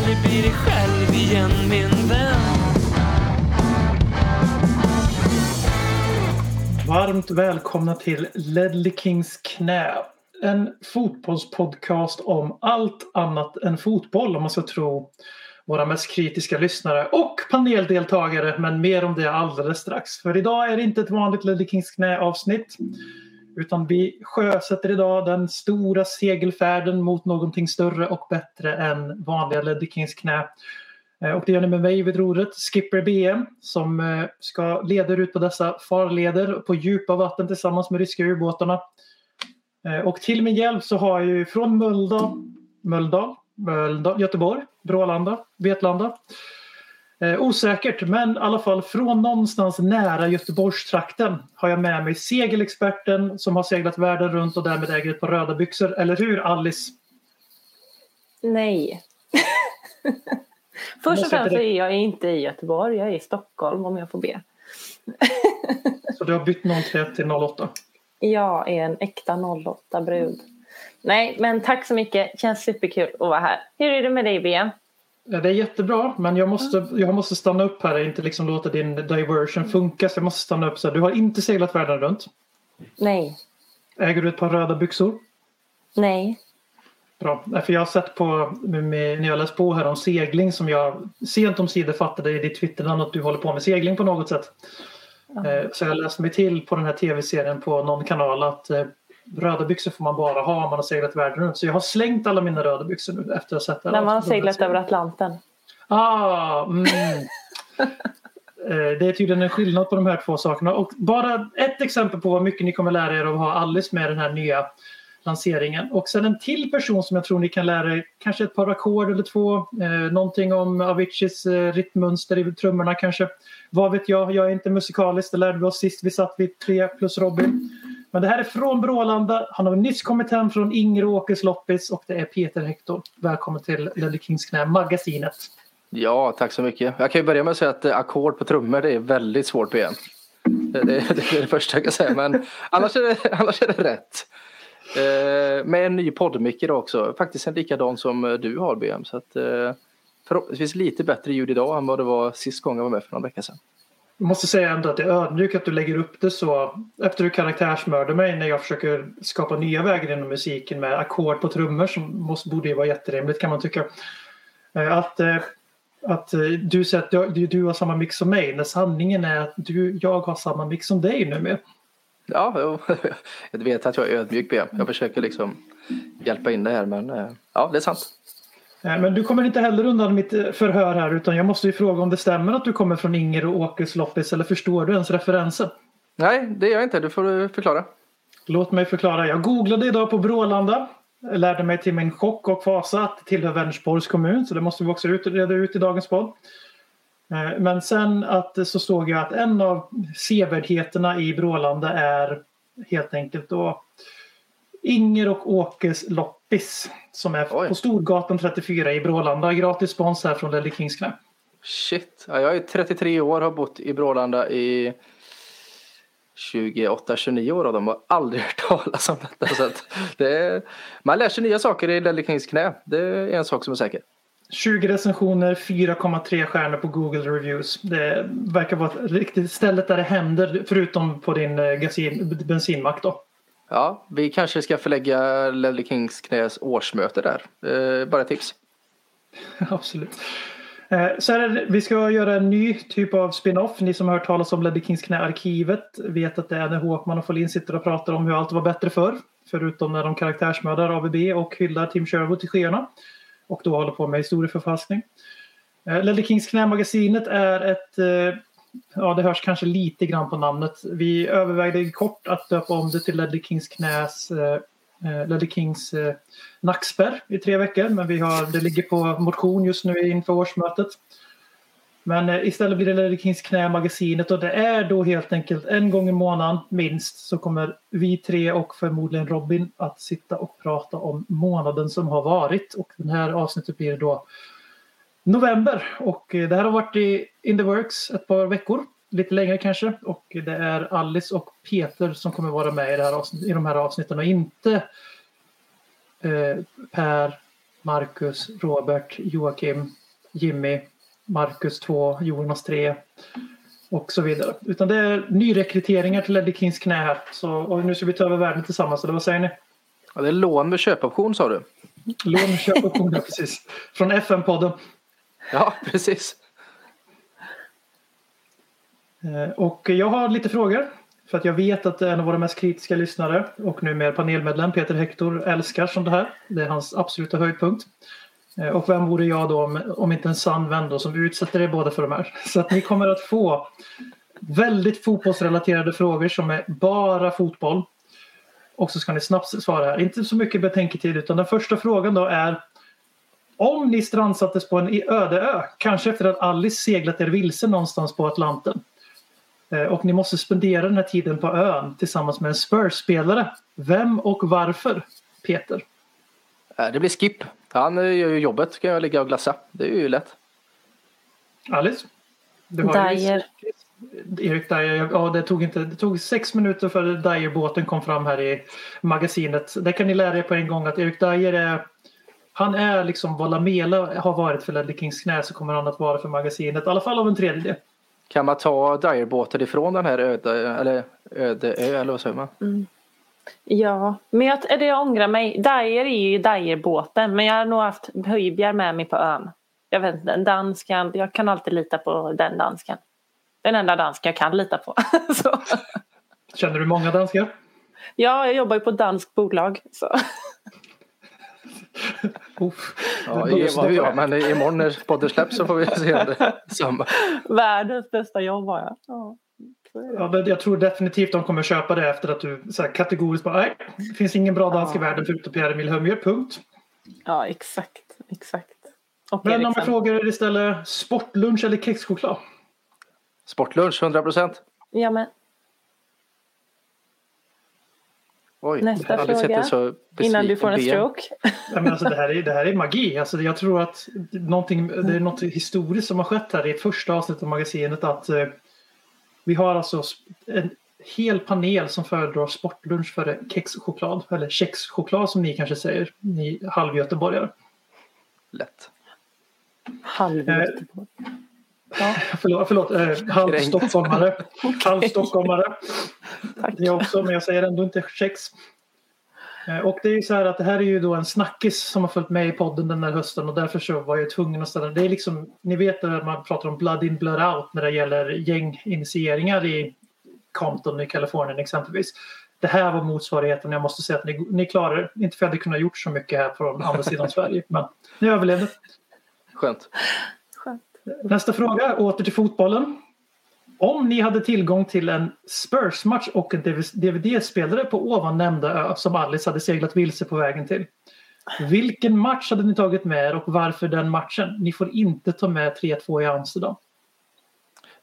aldrig bli dig själv igen min vän Varmt välkomna till Ledley Kings knä. En fotbollspodcast om allt annat än fotboll om man ska tro våra mest kritiska lyssnare och paneldeltagare. Men mer om det alldeles strax. För idag är det inte ett vanligt Ledley Kings knä avsnitt. Utan vi sjösätter idag den stora segelfärden mot någonting större och bättre än vanliga Ledley Kings knä. Eh, och det gör ni med mig vid rodret, Skipper BM, som eh, ska leda er ut på dessa farleder på djupa vatten tillsammans med ryska ubåtarna. Eh, och till min hjälp så har jag ju från Mölndal, Mölndal, Mölndal Göteborg, Brålanda, Vetlanda. Eh, osäkert, men i alla fall från någonstans nära Göteborgstrakten har jag med mig segelexperten som har seglat världen runt och därmed äger ett par röda byxor. Eller hur Alice? Nej. Först och främst är jag inte i Göteborg, jag är i Stockholm om jag får be. Så du har bytt 03 till 08. Jag är en äkta 08-brud. Nej, men tack så mycket. Känns superkul att vara här. Hur är det med dig, BM? Det är jättebra, men jag måste, jag måste stanna upp här och inte liksom låta din diversion funka. Så jag måste stanna upp. Så här. Du har inte seglat världen runt. Nej. Äger du ett par röda byxor? Nej. Bra. För jag har sett på, när jag läst på här om segling som jag sent om sidor fattade i ditt Twitternamn att du håller på med segling på något sätt. Eh, Så jag läste mig till på den här tv-serien på någon kanal att eh, röda byxor får man bara ha om man har seglat världen runt. Så jag har slängt alla mina röda byxor nu efter att ha sett det här När man har seglat över Atlanten. Ah, mm. Eh, Det är tydligen en skillnad på de här två sakerna. Och bara ett exempel på vad mycket ni kommer lära er av att ha Alice med den här nya lanseringen. Och sen en till person som jag tror ni kan lära er kanske ett par ackord eller två. Eh, någonting om Aviciis eh, rytmmönster i trummorna kanske. Vad vet jag, jag är inte musikalisk. Det lärde vi oss sist vi satt vid tre plus Robin. Men det här är från Brålanda. Han har nyss kommit hem från Inger Åkes loppis och det är Peter Hector. Välkommen till Ledley Kings knä, magasinet. Ja, tack så mycket. Jag kan ju börja med att säga att eh, ackord på trummor det är väldigt svårt PM. Det, det, det är det första jag kan säga, men annars är det, annars är det rätt. Eh, med en ny poddmick idag också. Faktiskt en likadan som eh, du har BM. Så att, eh, förhoppningsvis lite bättre ljud idag än vad det var sist gången jag var med för någon vecka sedan. Jag måste säga ändå att det är ödmjukt att du lägger upp det så efter du karaktärsmördar mig när jag försöker skapa nya vägar inom musiken med ackord på trummor som måste, borde ju vara jätterimligt kan man tycka. Eh, att, eh, att eh, du säger att du, du har samma mix som mig när sanningen är att du, jag har samma mix som dig nu med. Ja, jag vet att jag är ödmjuk BM. Jag försöker liksom hjälpa in det här men ja, det är sant. Eh, Men du kommer inte heller undan mitt eh, förhör här utan jag måste ju fråga om det stämmer att du kommer från Inger och Åkes loppis eller förstår du ens referensen? Nej, det gör jag inte. Du får eh, förklara. Låt mig förklara. Jag googlade idag på Brålanda. Lärde mig till min chock och fasa att det tillhör Vänersborgs kommun. Så det måste vi också reda ut i dagens podd. Men sen att så såg jag att en av sevärdheterna i Brålanda är helt enkelt då Inger och Åkes loppis. Som är Oj. på Storgatan 34 i Brålanda. Gratis spons här från Ledley Kings knä. Shit, ja, jag är 33 år har bott i Brålanda i 28-29 år och de har aldrig hört talas om detta. Så det är, man lär sig nya saker i Ledley Kings knä. Det är en sak som är säker. 20 recensioner, 4,3 stjärnor på Google Reviews. Det verkar vara ett riktigt stället där det händer förutom på din eh, bensinmack då. Ja, vi kanske ska förlägga Ledley Kings knäs årsmöte där. Eh, bara ett tips. Absolut. Eh, Så det, vi ska göra en ny typ av spin-off. Ni som har hört talas om Ledley Kings knä-arkivet vet att det är när Håkman och Folin sitter och pratar om hur allt var bättre förr. Förutom när de karaktärsmördar ABB och hyllar Tim Sherwood till skyarna. Och då håller på med historieförfalskning. Eh, Ledley Kings knä-magasinet är ett eh, Ja, det hörs kanske lite grann på namnet. Vi övervägde kort att döpa om det till Ledley Kings knäs eh, eh Ledley Kings eh, nackspärr i tre veckor. Men vi har, det ligger på motion just nu inför årsmötet. Men eh, istället blir det Ledley Kings knä-magasinet och det är då helt enkelt en gång i månaden minst så kommer vi tre och förmodligen Robin att sitta och prata om månaden som har varit och den här avsnittet blir då november och eh, det här har varit i in the works ett par veckor, lite längre kanske och det är Alice och Peter som kommer vara med i, det här avsnitt, i de här avsnitten och inte eh, Per, Marcus, Robert, Joakim, Jimmy, Marcus 2, Jonas 3 och så vidare. Utan det är nyrekryteringar till Eddie Kings knä här. Så, och nu ska vi ta över världen tillsammans, eller vad säger ni? Ja, det är lån med köpoption sa du. Lån, köp och ja, precis. Från FM-podden. Ja, precis. Eh, och jag har lite frågor. För att jag vet att en av våra mest kritiska lyssnare och numera panelmedlem Peter Hector älskar sånt här. Det är hans absoluta höjdpunkt. Eh, och vem vore jag då om, om inte en sann vän då som utsätter er båda för de här. Så att ni kommer att få väldigt fotbollsrelaterade frågor som är bara fotboll. Och så ska ni snabbt svara här. Inte så mycket betänketid utan den första frågan då är om ni strandsattes på en öde ö, kanske efter att Alice seglat er vilse någonstans på Atlanten eh, och ni måste spendera den här tiden på ön tillsammans med en Spurs-spelare. Vem och varför? Peter. Eh, Det blir Skip. Han eh, gör ju jobbet. Ska jag ligga och glassa. Det är ju lätt. Alice? Du har ju- Dyer. Erik Dyer, ja det tog, inte, det tog sex minuter för Dyer-båten kom fram här i magasinet. Det kan ni lära er på en gång att Erik Dyer är han är liksom vad Lamela har varit för Ledley Kings knä så kommer han att vara för magasinet. I alla fall av en tredjedel. Kan man ta Dyer-båten ifrån den här öde, eller öde ö, eller vad säger man? Ja, men jag, eller jag ångrar mig. Dyer är ju Dyer-båten men jag har nog haft Höjbjerg med mig på ön. Jag vet inte, danskan, jag kan alltid lita på den danskan. Den enda danskan jag kan lita på. så. Känner du många danskar? Ja, jag jobbar ju på ett danskt bolag. Så. Ja, just var- nu ja, men imorgon när podden släpps så får vi se om det samma. Världens bästa jobb har jag. Ja. Ja, men jag tror definitivt de kommer köpa det efter att du så här, kategoriskt bara nej, det finns ingen bra dansk i världen förutom Pierre-Emil Hömje, punkt. ja exakt. exakt. Och Men om jag frågar er istället sportlunch eller kexchoklad? Sportlunch 100 procent. Ja, men Oj, Nästa fråga. sett en så innan du får en stroke. Ja, men alltså, det, här är, det här är magi. Alltså, jag tror att någonting, det är något historiskt som har skett här i första avsnittet av magasinet. Att eh, vi har alltså en hel panel som föredrar sportlunch före kexchoklad. Eller kexchoklad som ni kanske säger, ni halvgöteborgare. Lätt. Halv Eh, Förlåt, förlåt eh, halvstockholmare. halvstockholmare. Det är också, men jag säger ändå inte kex. Eh, Och det är ju så här att det här är ju då en snackis som har följt med i podden den här hösten och därför så var jag tvungen att ställa Det är liksom, ni vet när man pratar om blood in blood out när det gäller gänginitieringar i Compton i Kalifornien exempelvis. Det här var motsvarigheten. Jag måste säga att ni, ni klarar det. Inte för att jag hade kunnat gjort så mycket här från andra sidan Sverige, men ni överlevde. Skönt. Nästa fråga, åter till fotbollen. Om ni hade tillgång till en Spurs-match och en DVD-spelare på ovan nämnda ö som Alice hade seglat vilse på vägen till. Vilken match hade ni tagit med er och varför den matchen? Ni får inte ta med 3-2 i Amsterdam.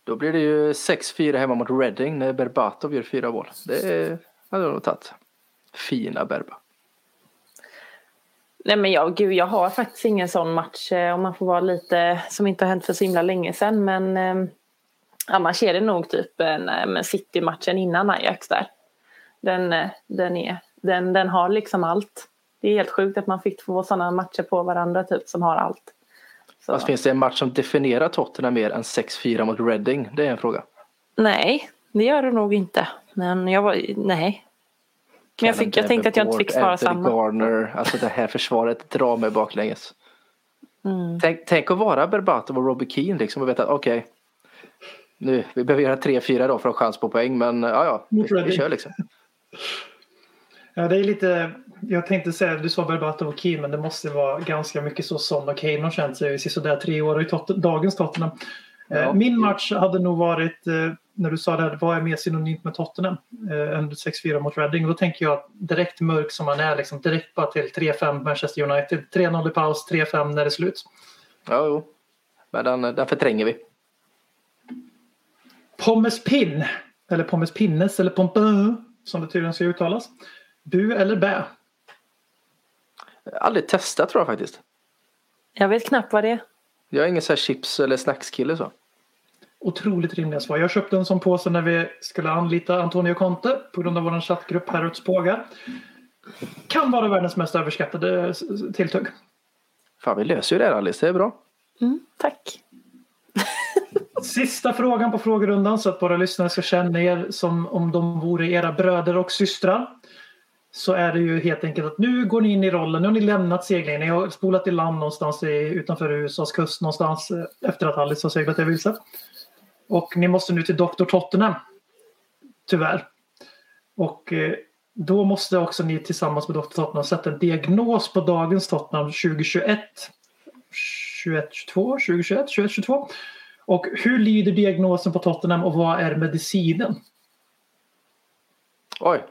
Då blir det ju 6-4 hemma mot Reading när Berbatov gör fyra mål. Det hade jag nog tagit. Fina Berba. Nej men jag, gud, jag har faktiskt ingen sån match eh, om man får vara lite som inte har hänt för så himla länge sedan. Men eh, annars är det nog typ en, eh, City-matchen innan Ajax där. Den, eh, den, är, den, den har liksom allt. Det är helt sjukt att man fick två sådana matcher på varandra typ som har allt. Så, Fast finns det en match som definierar Tottenham mer än 6-4 mot Reading? Det är en fråga. Nej, det gör det nog inte. Men jag var, nej. Men jag, fick, jag tänkte att jag inte fick svara Anthony samma. Garner, alltså det här försvaret drar mig baklänges. Mm. Tänk, tänk att vara Berbatov och Robbie Keane liksom och veta att okej. nu, vi behöver göra 3-4 då för att ha chans på poäng men ja ja, vi, vi kör liksom. Ja, det är lite, jag tänkte säga, du sa Berbatov och Kane men det måste vara ganska mycket så Son och Kane har känt sig i sådär tre år i tot- dagens Tottenham. Eh, Ja. Min match hade nog varit, eh, när du sa det här, vad är mer synonymt med Tottenham? Eh, än 6-4 mot Reading. Då tänker jag att direkt mörk som man är, liksom, direkt bara till 3-5 Manchester United. 3-0 i paus, 3-5 när det är slut. Ja, jo. Men den, den förtränger vi. Pommes Pin, eller Pommes Pinnes, eller Pompö, som det tydligen ska uttalas. Bu eller bä? Aldrig testat tror jag faktiskt. Jag vet knappt vad det är. Jag är ingen så här chips eller snackskille så. Otroligt rimliga svar. Jag köpte en sån påse när vi skulle anlita Antonio Conte på grund av vår chattgrupp här ute Spågar. Kan vara världens mest överskattade tilltugg. Fan vi löser ju det här Alice, det är bra. Mm, tack. Sista frågan på frågerundan så att våra lyssnare ska känna er som om de vore era bröder och systrar. Så är det ju helt enkelt att nu går ni in i rollen, nu har ni lämnat seglingen, ni har spolat i land någonstans i, utanför USAs kust någonstans eh, efter att Alice har seglat er vilse. Och ni måste nu till Dr. Tottenham. Tyvärr. Och eh, då måste också ni tillsammans med Dr. Tottenham sätta en diagnos på dagens Tottenham 2021. 21, 22, 2021, 21, 22. Och hur lyder diagnosen på Tottenham och vad är medicinen? Oj.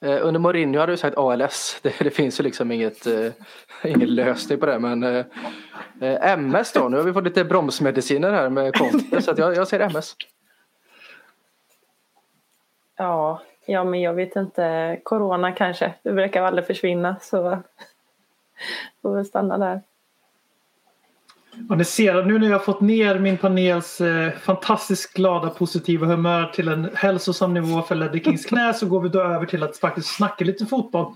Eh, under Mourinho hade du sagt ALS. Det, det finns ju liksom inget, eh, ingen lösning på det. Men eh, eh MS då. Nu har vi fått lite bromsmediciner här med Conte. så att jag, jag säger MS. Ja, ja, men jag vet inte. Corona kanske. Det brukar aldrig försvinna så får väl stanna där. Och ni ser nu när jag fått ner min panels eh, fantastiskt glada positiva humör till en hälsosam nivå för Ledley Kings knä så går vi då över till att faktiskt snacka lite fotboll.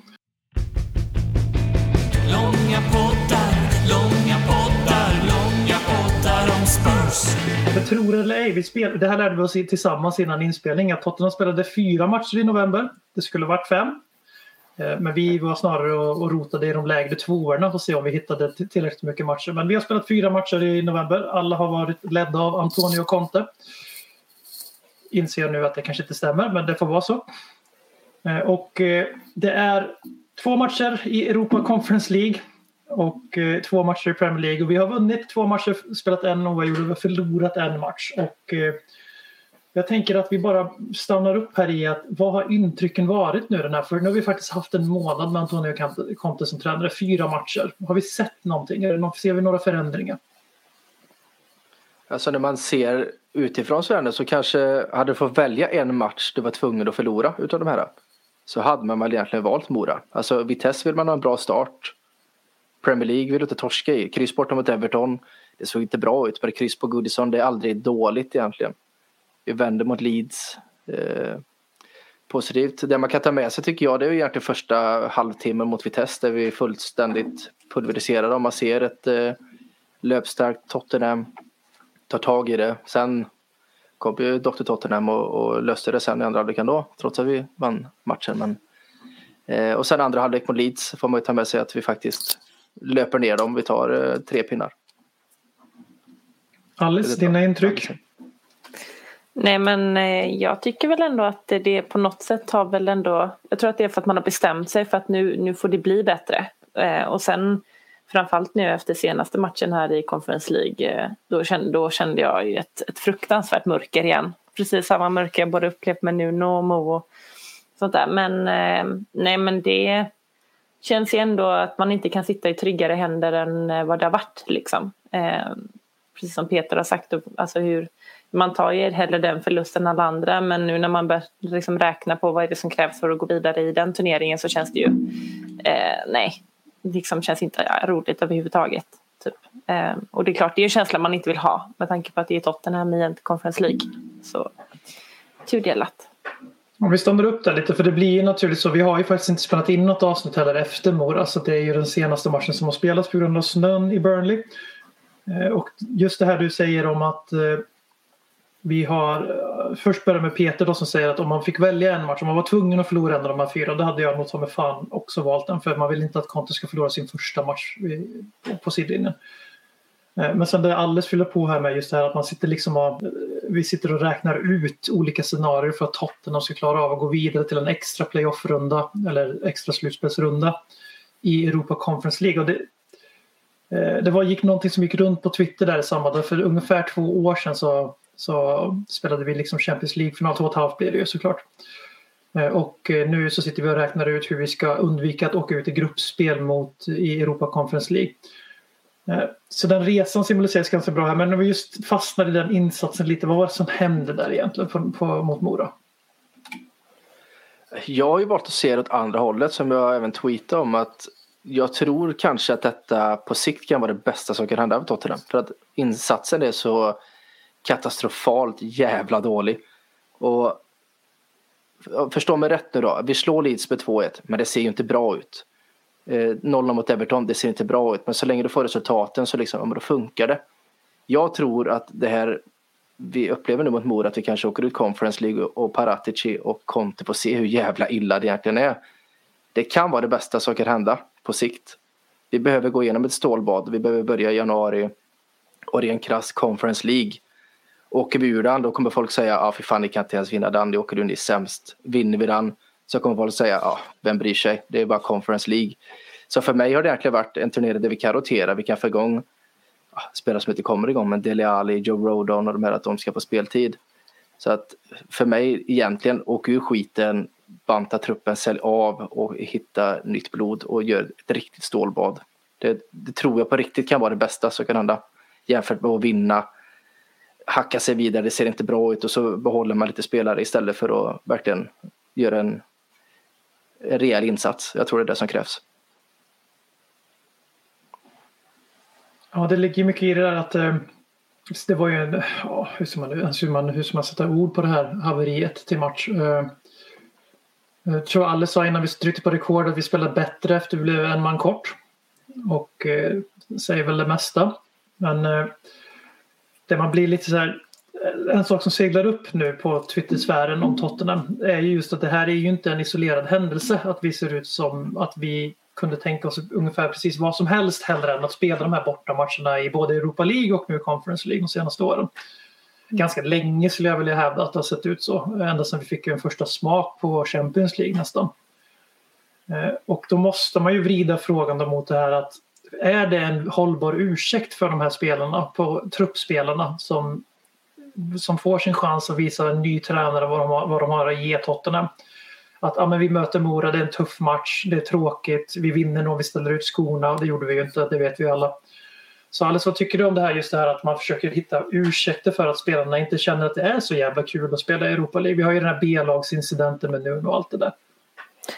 Långa poddar, långa poddar, långa poddar om Spurs. För tror eller ej, vi spel, det här lärde vi oss tillsammans innan inspelning att Tottenham spelade fyra matcher i november. Det skulle varit fem. Eh, men vi var snarare och, rotade i de lägre tvåorna för att se om vi hittade tillräckligt mycket matcher. Men vi har spelat fyra matcher i november. Alla har varit ledda av Antonio Conte. Inser jag nu att det kanske inte stämmer, men det får vara så. Eh, och eh, det är två matcher i Europa Conference League och två matcher i Premier League. Och vi har vunnit två matcher, spelat en oavgjord och vi har förlorat en match. Och jag tänker att vi bara stannar upp här i att vad har intrycken varit nu den här? För nu har vi faktiskt haft en månad med Antonio Conte- som tränare, fyra matcher. Har vi sett någonting? eller ser vi några förändringar? Alltså när man ser utifrån så, här så kanske hade du fått välja en match du var tvungen att förlora utav de här. Så hade man väl egentligen valt Mora. Alltså Vitesse vill man ha en bra start. Premier League vill du inte torska i. Kryss borta mot Everton. Det såg inte bra ut. Men kryss på Goodison det är aldrig dåligt egentligen. Vi vänder mot Leeds. Eh, positivt. Det man kan ta med sig tycker jag det är ju egentligen första halvtimmen mot Vitesse där vi är fullständigt pulveriserade. Man ser ett eh, löpstarkt Tottenham tar tag i det. Sen kom ju Dr. Tottenham och, och löste det sen i andra halvlek ändå. Trots att vi vann matchen. Men, eh, och sen andra halvlek mot Leeds får man ju ta med sig att vi faktiskt löper ner dem. Vi tar eh, tre pinnar. Alice, dina intryck? Nej men eh, jag tycker väl ändå att det, på något sätt har väl ändå Jag tror att det är för att man har bestämt sig för att nu, nu får det bli bättre. Eh, och sen framförallt nu efter senaste matchen här i Conference League eh, då, kände, då kände jag ju ett, ett fruktansvärt mörker igen. Precis samma mörker jag både upplevt med Nuno och Mo och sånt där. Men nej men det känns ju ändå att man inte kan sitta i tryggare händer än vad det har varit liksom. Precis som Peter har sagt, alltså hur man tar ju hellre den förlusten än alla andra men nu när man börjar liksom räkna på vad är det som krävs för att gå vidare i den turneringen så känns det ju eh, nej, det liksom känns inte roligt överhuvudtaget. Typ. Eh, och det är klart, det är en känsla man inte vill ha med tanke på att det är Tottenham i en Conference League. Så tudelat. Om vi stannar upp där lite för det blir ju naturligt så. Vi har ju faktiskt inte spelat in något avsnitt heller efter Mora. Så alltså, det är ju den senaste matchen som har spelats på grund av snön i Burnley. Eh, och just det här du säger om att eh, vi har först börjat med Peter då som säger att om man fick välja en match, om man var tvungen att förlora en av de här fyra, då hade jag nog ta mig fan också valt den. För man vill inte att Conte ska förlora sin första match på sidlinjen. Eh, men sen det alldeles fyller på här med just det här att man sitter liksom och, eh, vi sitter och räknar ut olika scenarier för att Tottenham ska klara av att gå vidare till en extra playoff-runda eller extra slutspelsrunda i Europa Conference League. Och det, eh, det var, gick någonting som gick runt på Twitter där i samband med, för ungefär två år sedan så, så spelade vi liksom Champions League-final, två och ett halvt blev det ju såklart. Eh, och eh, nu så sitter vi och räknar ut hur vi ska undvika att åka ut i gruppspel mot i Europa Conference League. Eh, så den resan symboliseras ganska bra här. Men när vi just fastnade i den insatsen lite. Vad var det som hände där egentligen på, på, mot Mora? Jag har ju valt att se det åt andra hållet som jag även tweetade om att jag tror kanske att detta på sikt kan vara det bästa som kan hända för Tottenham. För att insatsen är så katastrofalt jävla dålig. Och förstå mig rätt nu då. Vi slår Leeds med 2-1 men det ser ju inte bra ut. Eh, 0 mot Everton, det ser inte bra ut. Men så länge du får resultaten så liksom, ja, då funkar det. Jag tror att det här vi upplever nu mot Mora att vi kanske åker ut Conference League och Paratici och Conte får se hur jävla illa det egentligen är. Det kan vara det bästa som kan hända på sikt. Vi behöver gå igenom ett stålbad. Vi behöver börja i januari och ren krass Conference League. Åker vi ur den då kommer folk säga ja ah, för fan ni kan inte ens vinna den, ni åker ur, ni är sämst. Vinner vi den så kommer folk säga ja ah, vem bryr sig, det är bara Conference League. Så för mig har det egentligen varit en turnering där vi kan rotera, vi kan få igång ja, spelare som inte kommer igång, men Dele Alli, Joe Rodon och de här att de ska få speltid. Så att för mig egentligen, åk ur skiten, banta truppen, sälj av och hitta nytt blod och gör ett riktigt stålbad. Det, det, tror jag på riktigt kan vara det bästa som kan hända. Jämfört med att vinna, hacka sig vidare, det ser inte bra ut och så behåller man lite spelare istället för att verkligen göra en, en rejäl insats. Jag tror det är det som krävs. Ja, det ligger mycket i det där att eh, det var ju en, ja, hur ska man, hur man, hur ska man sätta ord på det här haveriet till match? Eh, eh jag tror alla sa innan vi tryckte på rekord att vi spelade bättre efter vi blev en man kort. Och eh, säger väl det mesta. Men eh, det man blir lite så här en sak som seglar upp nu på Twitter-sfären om Tottenham är just att det här är ju inte en isolerad händelse att vi ser ut som att vi kunde tänka oss ungefär precis vad som helst hellre än att spela de här bortamatcherna i både Europa League och nu Conference League de senaste åren. Ganska länge skulle jag vilja hävda att det har sett ut så. Ända sedan vi fick en första smak på Champions League nästan. Eh, och då måste man ju vrida frågan mot det här att är det en hållbar ursäkt för de här spelarna, på truppspelarna som, som får sin chans att visa en ny tränare vad de har, vad de har att ge Tottenham? att ah, men vi möter Mora, det är en tuff match, det är tråkigt, vi vinner nog, vi ställer ut skorna, det gjorde vi ju inte, det vet vi alla. Så Alice, vad tycker du om det här, just det här att man försöker hitta ursäkter för att spelarna inte känner att det är så jävla kul att spela i Europa League? Vi har ju den här B-lagsincidenten med Nuno och allt det där.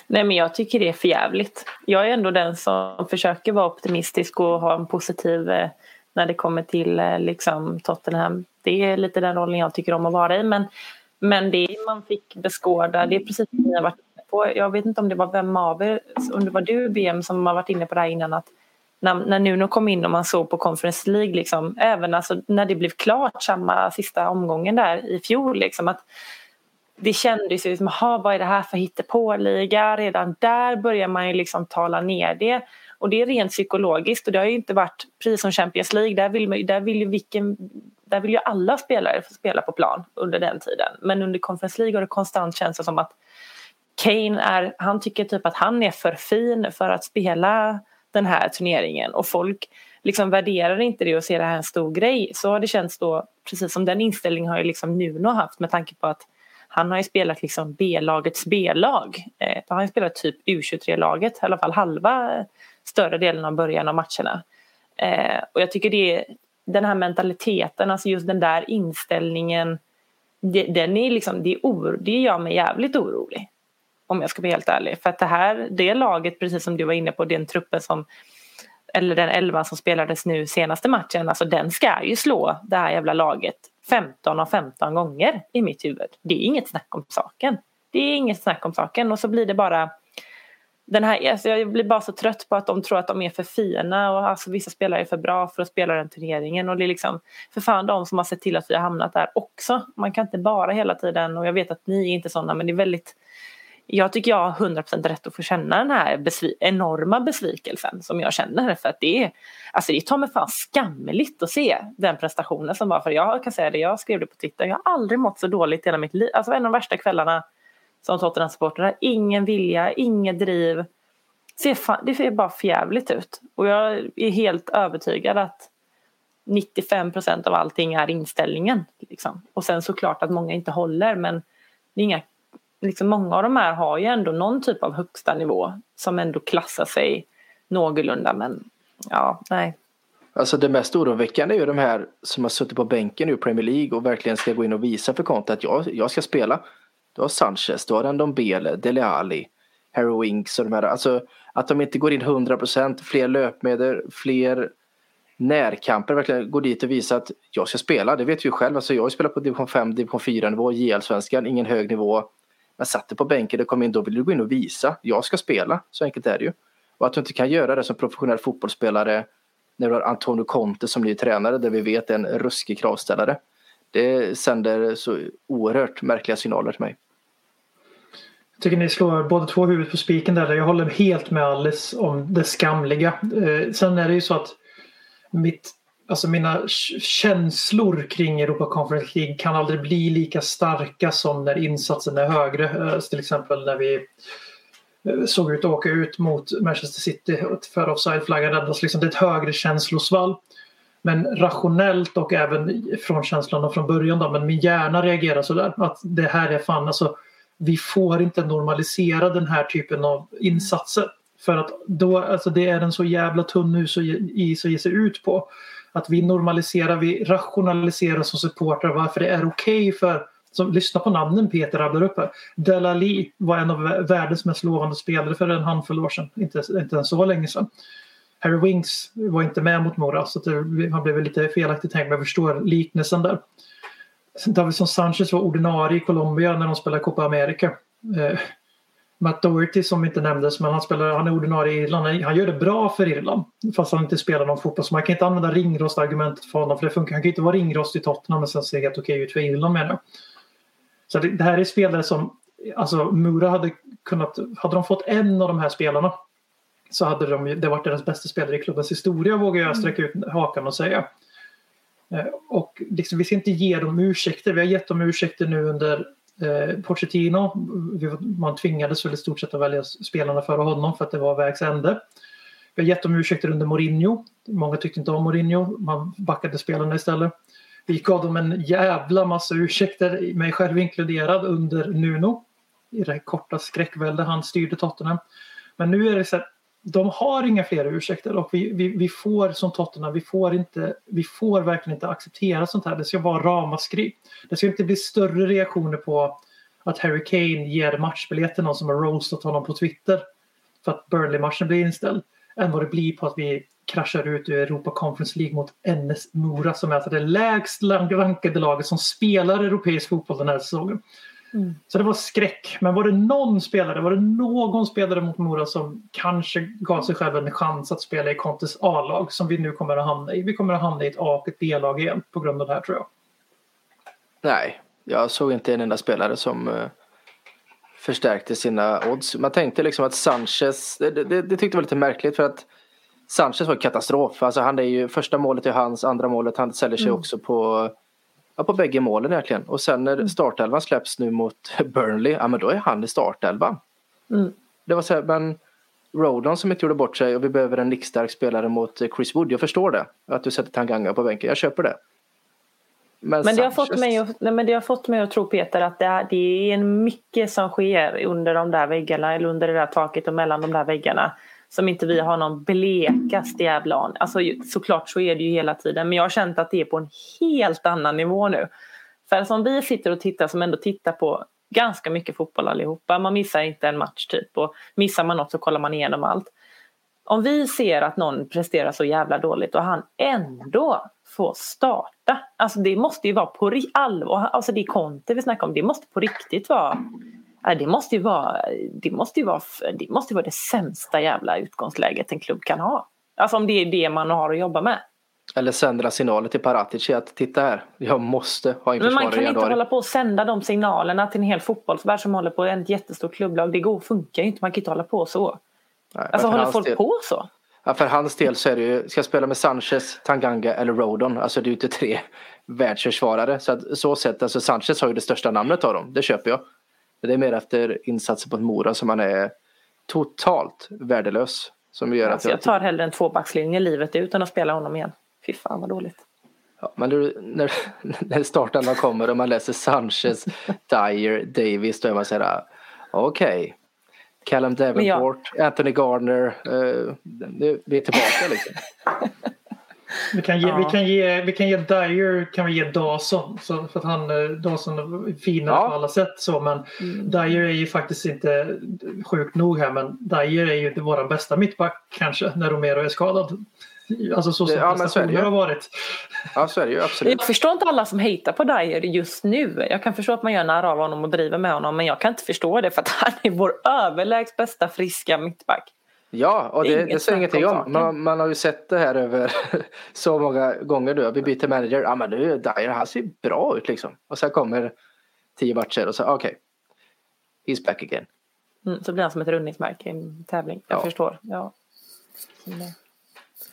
Nej men jag tycker det är för jävligt. Jag är ändå den som försöker vara optimistisk och ha en positiv eh, när det kommer till eh, liksom Tottenham. Det är lite den rollen jag tycker om att vara i men men det man fick beskåda, det är precis som ni har varit inne på. Jag vet inte om det var vem av er, om det var du BM som har varit inne på det här innan att när, när Nuno kom in och man såg på Conference League, liksom, även alltså när det blev klart samma sista omgången där i fjol, liksom, att det kändes ju som, vad är det här för hittepåliga? Redan där börjar man ju liksom tala ner det. Och det är rent psykologiskt och det har ju inte varit, precis som Champions League, där vill, man, där vill ju vilken där vill ju alla spelare få spela på plan under den tiden. Men under Conference League har det konstant känts som att Kane är, han tycker typ att han är för fin för att spela den här turneringen och folk liksom värderar inte det och ser det här en stor grej. Så har det känts då, precis som den inställningen har ju liksom Nuno haft med tanke på att han har ju spelat liksom B-lagets B-lag. Eh, han har ju spelat typ U23-laget, i alla fall halva eh, större delen av början av matcherna. Eh, och jag tycker det den här mentaliteten, alltså just den där inställningen, det, den är liksom, det, är oro, det gör mig jävligt orolig. Om jag ska vara helt ärlig. För att det här, det laget, precis som du var inne på, den truppen som eller den elva som spelades nu senaste matchen, alltså den ska ju slå det här jävla laget 15 av 15 gånger i mitt huvud. Det är inget snack om saken. Det är inget snack om saken och så blir det bara den här, alltså jag blir bara så trött på att de tror att de är för fina och alltså vissa spelare är för bra för att spela den turneringen och det är liksom för fan de som har sett till att vi har hamnat där också. Man kan inte bara hela tiden och jag vet att ni är inte sådana men det är väldigt jag tycker jag har 100% rätt att få känna den här besvi enorma besvikelsen som jag känner för att det är alltså det tar mig fan skamligt att se den prestationen som var för jag kan säga det jag skrev det på Twitter jag har aldrig mått så dåligt i hela mitt liv alltså en av de värsta kvällarna som Tottenham-supportrar. Ingen vilja, inget driv. Det ser bara förjävligt ut. Och jag är helt övertygad att 95 procent av allting är inställningen. Liksom. Och sen såklart att många inte håller men det är inga, liksom många av de här har ju ändå någon typ av högsta nivå som ändå klassar sig någorlunda men ja, nej. Alltså det mest oroväckande är ju de här som har suttit på bänken nu i Premier League och verkligen ska gå in och visa för Conte att jag, jag ska spela. Du har Sanchez, du har Ndombele, Dele Alli, Harry Winks och de här. Alltså att de inte går in 100%, fler löpmedel, fler närkamper, verkligen går dit och visar att jag ska spela. Det vet vi ju själv. Alltså jag har spelat på division 5, division 4 nivå, JL-svenskan, ingen hög nivå. Men satt dig på bänken, det kom in, då vill du gå in och visa. Jag ska spela, så enkelt är det ju. Och att du inte kan göra det som professionell fotbollsspelare när du har Antonio Conte som ny tränare där vi vet är en ruskig kravställare. Det sänder så oerhört märkliga signaler till mig. Jag tycker ni slår båda två huvudet på spiken där. Jag håller helt med Alice om det skamliga. Eh, sen är det ju så att mitt, alltså mina känslor kring Europa Conference League kan aldrig bli lika starka som när insatsen är högre. Eh, till exempel när vi eh, såg ut att åka ut mot Manchester City för offside-flaggan räddas. Liksom, det är ett högre känslosvall. Men rationellt och även från känslan från början då, men min hjärna reagerar sådär att det här är fan alltså vi får inte normalisera den här typen av insatser. För att då, alltså det är en så jävla tunn hus is att ge sig ut på. Att vi normaliserar, vi rationaliserar som supportrar varför det är okej okay för som, lyssna på namnen Peter rabblar upp här. Delali var en av världens mest lovande spelare för en handfull år sedan. Inte, inte ens så länge sedan. Harry Winks var inte med mot Mora så det, han blev lite felaktigt tänkt men jag förstår liknelsen där. Davison Sanchez var ordinarie i Colombia när de spelade Copa America. Eh, Matt Doherty som inte nämndes men han, spelar, han är ordinarie i Irland. Han gör det bra för Irland fast han inte spelar någon fotboll. Så man kan inte använda ringrostargumentet för honom för det funkar. Han kan inte vara ringrost i Tottenham men sen se helt okej ut för Irland menar jag. Så det, det, här är spelare som, alltså Mura hade kunnat, hade de fått en av de här spelarna så hade de, det varit deras bästa spelare i klubbens historia vågar jag sträcka ut hakan och säga. Eh, och liksom, vi ska inte ge dem ursäkter. Vi har gett dem ursäkter nu under eh, Pochettino. Man tvingades väl i stort sett att välja spelarna före honom för att det var vägs ände. Vi har gett dem ursäkter under Mourinho. Många tyckte inte om Mourinho. Man backade spelarna istället. Vi gav dem en jävla massa ursäkter, mig själv inkluderad, under Nuno. I det korta skräckvälde han styrde Tottenham. Men nu är det så här de har inga fler ursäkter och vi, vi, vi får som Tottenham, vi får, inte, vi får verkligen inte acceptera sånt här. Det ska vara ramaskri. Det ska inte bli större reaktioner på att Harry Kane ger matchbiljetter till någon som har roastat honom på Twitter för att Burnley-matchen blir inställd än vad det blir på att vi kraschar ut ur Europa Conference League mot NS Mora som är alltså det lägst rankade laget som spelar europeisk fotboll den här säsongen. Mm. Så det var skräck. Men var det någon spelare, var det någon spelare mot Mora som kanske gav sig själv en chans att spela i Contes A-lag som vi nu kommer att hamna i? Vi kommer att hamna i ett A och ett B-lag igen på grund av det här tror jag. Nej, jag såg inte en enda spelare som uh, förstärkte sina odds. Man tänkte liksom att Sanchez, det, det, det tyckte jag var lite märkligt för att Sanchez var katastrof. Alltså han är ju, första målet är hans, andra målet, han säljer sig mm. också på Ja, på bägge målen egentligen. Och sen när mm. startelvan släpps nu mot Burnley, ja men då är han i startelvan. Mm. Det var så här, men Rodon som inte gjorde bort sig och vi behöver en nickstark spelare mot Chris Wood. Jag förstår det. Att du sätter Tanganga på bänken. Jag köper det. Men, men, det har fått mig att, nej, men det har fått mig att tro Peter att det är, det är mycket som sker under de där väggarna eller under det där taket och mellan de där väggarna som inte vi har någon blekaste jävla aning. Alltså såklart så är det ju hela tiden men jag har känt att det är på en helt annan nivå nu. För som vi sitter och tittar som ändå tittar på ganska mycket fotboll allihopa. Man missar inte en match typ och missar man något så kollar man igenom allt. Om vi ser att någon presterar så jävla dåligt och han ändå får starta. Alltså det måste ju vara på allvar. Alltså det är Conte vi snackar om. Det måste på riktigt vara det måste ju vara det, måste ju vara, det måste vara det sämsta jävla utgångsläget en klubb kan ha. Alltså om det är det man har att jobba med. Eller sända signaler till Paratici att titta här, jag måste ha en Men man kan inte hålla på och sända de signalerna till en hel fotbollsvärld som håller på ett jättestort klubblag. Det går, funkar ju inte, man kan inte hålla på så. Nej, alltså håller folk del, på så? Ja, för hans del så är det ju, ska jag spela med Sanchez, Tanganga eller Rodon, alltså det är ju inte tre världsförsvarare. Så att så sett, alltså Sanchez har ju det största namnet av dem, det köper jag. Det är mer efter insatser på ett Mora som man är totalt värdelös. Som gör alltså, att jag tar hellre en tvåbackslinje livet ut än att spela honom igen. Fy fan vad dåligt. Ja, men du, när, när starten kommer och man läser Sanchez, Dyer, Davis då är man såhär okej. Okay. Callum Davenport, jag... Anthony Gardner, uh, vi är tillbaka liksom. Vi kan ge, Ja. vi kan ge, vi kan ge Dyer kan vi ge Dawson. Så, för att han, eh, Dawson är finare Ja. på alla sätt. Så, men Dyer är ju faktiskt inte sjukt nog här. Men Dyer är ju inte vår bästa mittback kanske när Romero är skadad. Alltså så som ja, prestationer har varit. Ja, så är det ju absolut. Jag förstår inte alla som hatar på Dyer just nu. Jag kan förstå att man gör narr av honom och driver med honom men jag kan inte förstå det för att han är vår överlägset bästa friska mittback. Ja, och Det det, säger ingenting om. Man, man har ju sett det här över så många gånger nu. Vi byter manager. Ja, men nu Dyer, han ser bra ut liksom. Och sen kommer tio matcher och så okej. He's back again. Mm, så blir han som ett rundningsmärke i en tävling. Jag Ja. förstår. Ja.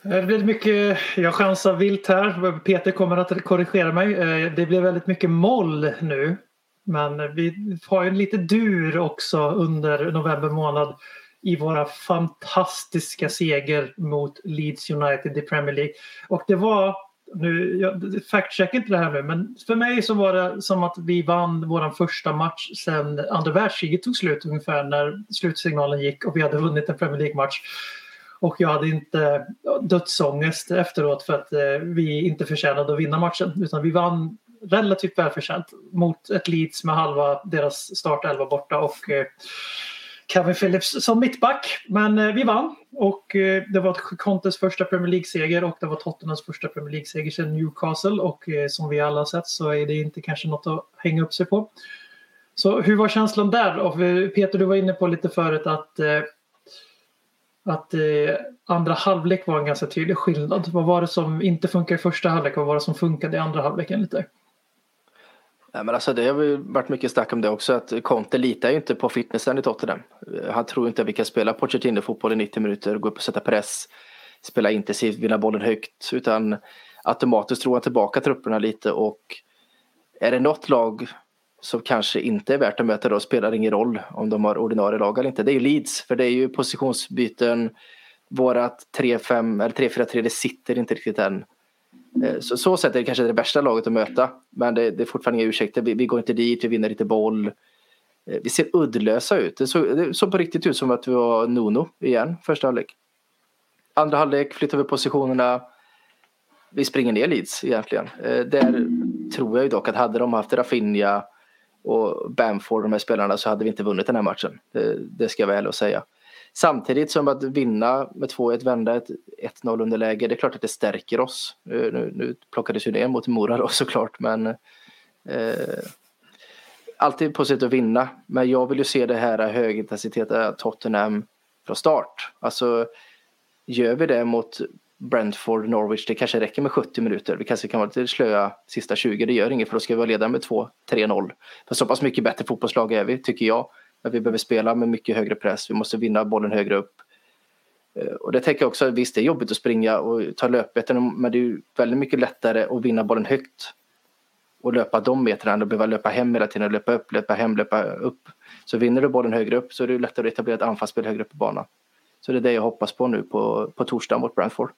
Det blir mycket, jag chansar vilt här. Peter kommer att korrigera mig. Eh, Det blir väldigt mycket moll nu. Men vi har ju en lite dur också under november månad i våra fantastiska seger mot Leeds United i Premier League. Och det var, nu, jag fact-check inte det här nu, men för mig så var det som att vi vann vår första match sedan andra världskriget tog slut ungefär när slutsignalen gick och vi hade vunnit en Premier League-match. Och jag hade inte dödsångest efteråt för att eh, vi inte förtjänade att vinna matchen. Utan vi vann relativt välförtjänt mot ett Leeds med halva deras startelva borta och eh, Kevin Phillips som mittback. Men eh, vi vann och eh, det var Contes första Premier League-seger och det var Tottenhams första Premier League-seger sedan Newcastle och eh, som vi alla har sett så är det inte kanske något att hänga upp sig på. Så hur var känslan där? Och eh, Peter, du var inne på lite förut att eh, att eh, andra halvlek var en ganska tydlig skillnad. Vad var det som inte funkade i första halvlek och vad var det som funkade i andra halvleken lite? Nej, men alltså det har varit mycket snack om det också att Conte litar ju inte på fitnessen i Tottenham. Han tror inte att vi kan spela Pochettino-fotboll i 90 minuter, gå upp och sätta press, spela intensivt, vinna bollen högt utan automatiskt tror han tillbaka trupperna lite och är det något lag som kanske inte är värt att möta då spelar ingen roll om de har ordinarie lag eller inte. Det är ju Leeds för det är ju positionsbyten. Vårat 3-5 eller 3-4-3 det sitter inte riktigt än. Eh, så, så sätt är det kanske det värsta laget att möta. Men det, det är fortfarande inga ursäkter. Vi, vi går inte dit, vi vinner inte boll. Eh, vi ser uddlösa ut. Det såg, det såg på riktigt ut som att vi var Nuno igen första halvlek. Andra halvlek flyttar vi positionerna. Vi springer ner Leeds egentligen. Eh, där tror jag ju dock att hade de haft Rafinha och Bamford, de här spelarna, så hade vi inte vunnit den här matchen. Det, det ska jag vara ärlig och säga. Samtidigt som att vinna med 2-1, vända ett 1-0 underläge, det är klart att det stärker oss. Nu, nu plockades ju det mot Mora då såklart, men eh, alltid på sätt att vinna. Men jag vill ju se det här högintensiteten eh, Tottenham från start. Alltså, gör vi det mot Brentford, Norwich, det kanske räcker med 70 minuter. Vi kanske kan vara lite slöa sista 20, det gör inget för då ska vi vara ledare med 2-3-0. För så pass mycket bättre fotbollslag är vi, tycker jag. Att vi behöver spela med mycket högre press, vi måste vinna bollen högre upp. Eh, Och det tänker jag också, visst det är jobbigt att springa och ta löpbeten men det är ju väldigt mycket lättare att vinna bollen högt och löpa de metrarna än att behöva löpa hem hela tiden, löpa upp, löpa hem, löpa upp. Så vinner du bollen högre upp så är det lättare att etablera ett anfallsspel högre upp på banan. Så det är det jag hoppas på nu på, på torsdag mot Brentford.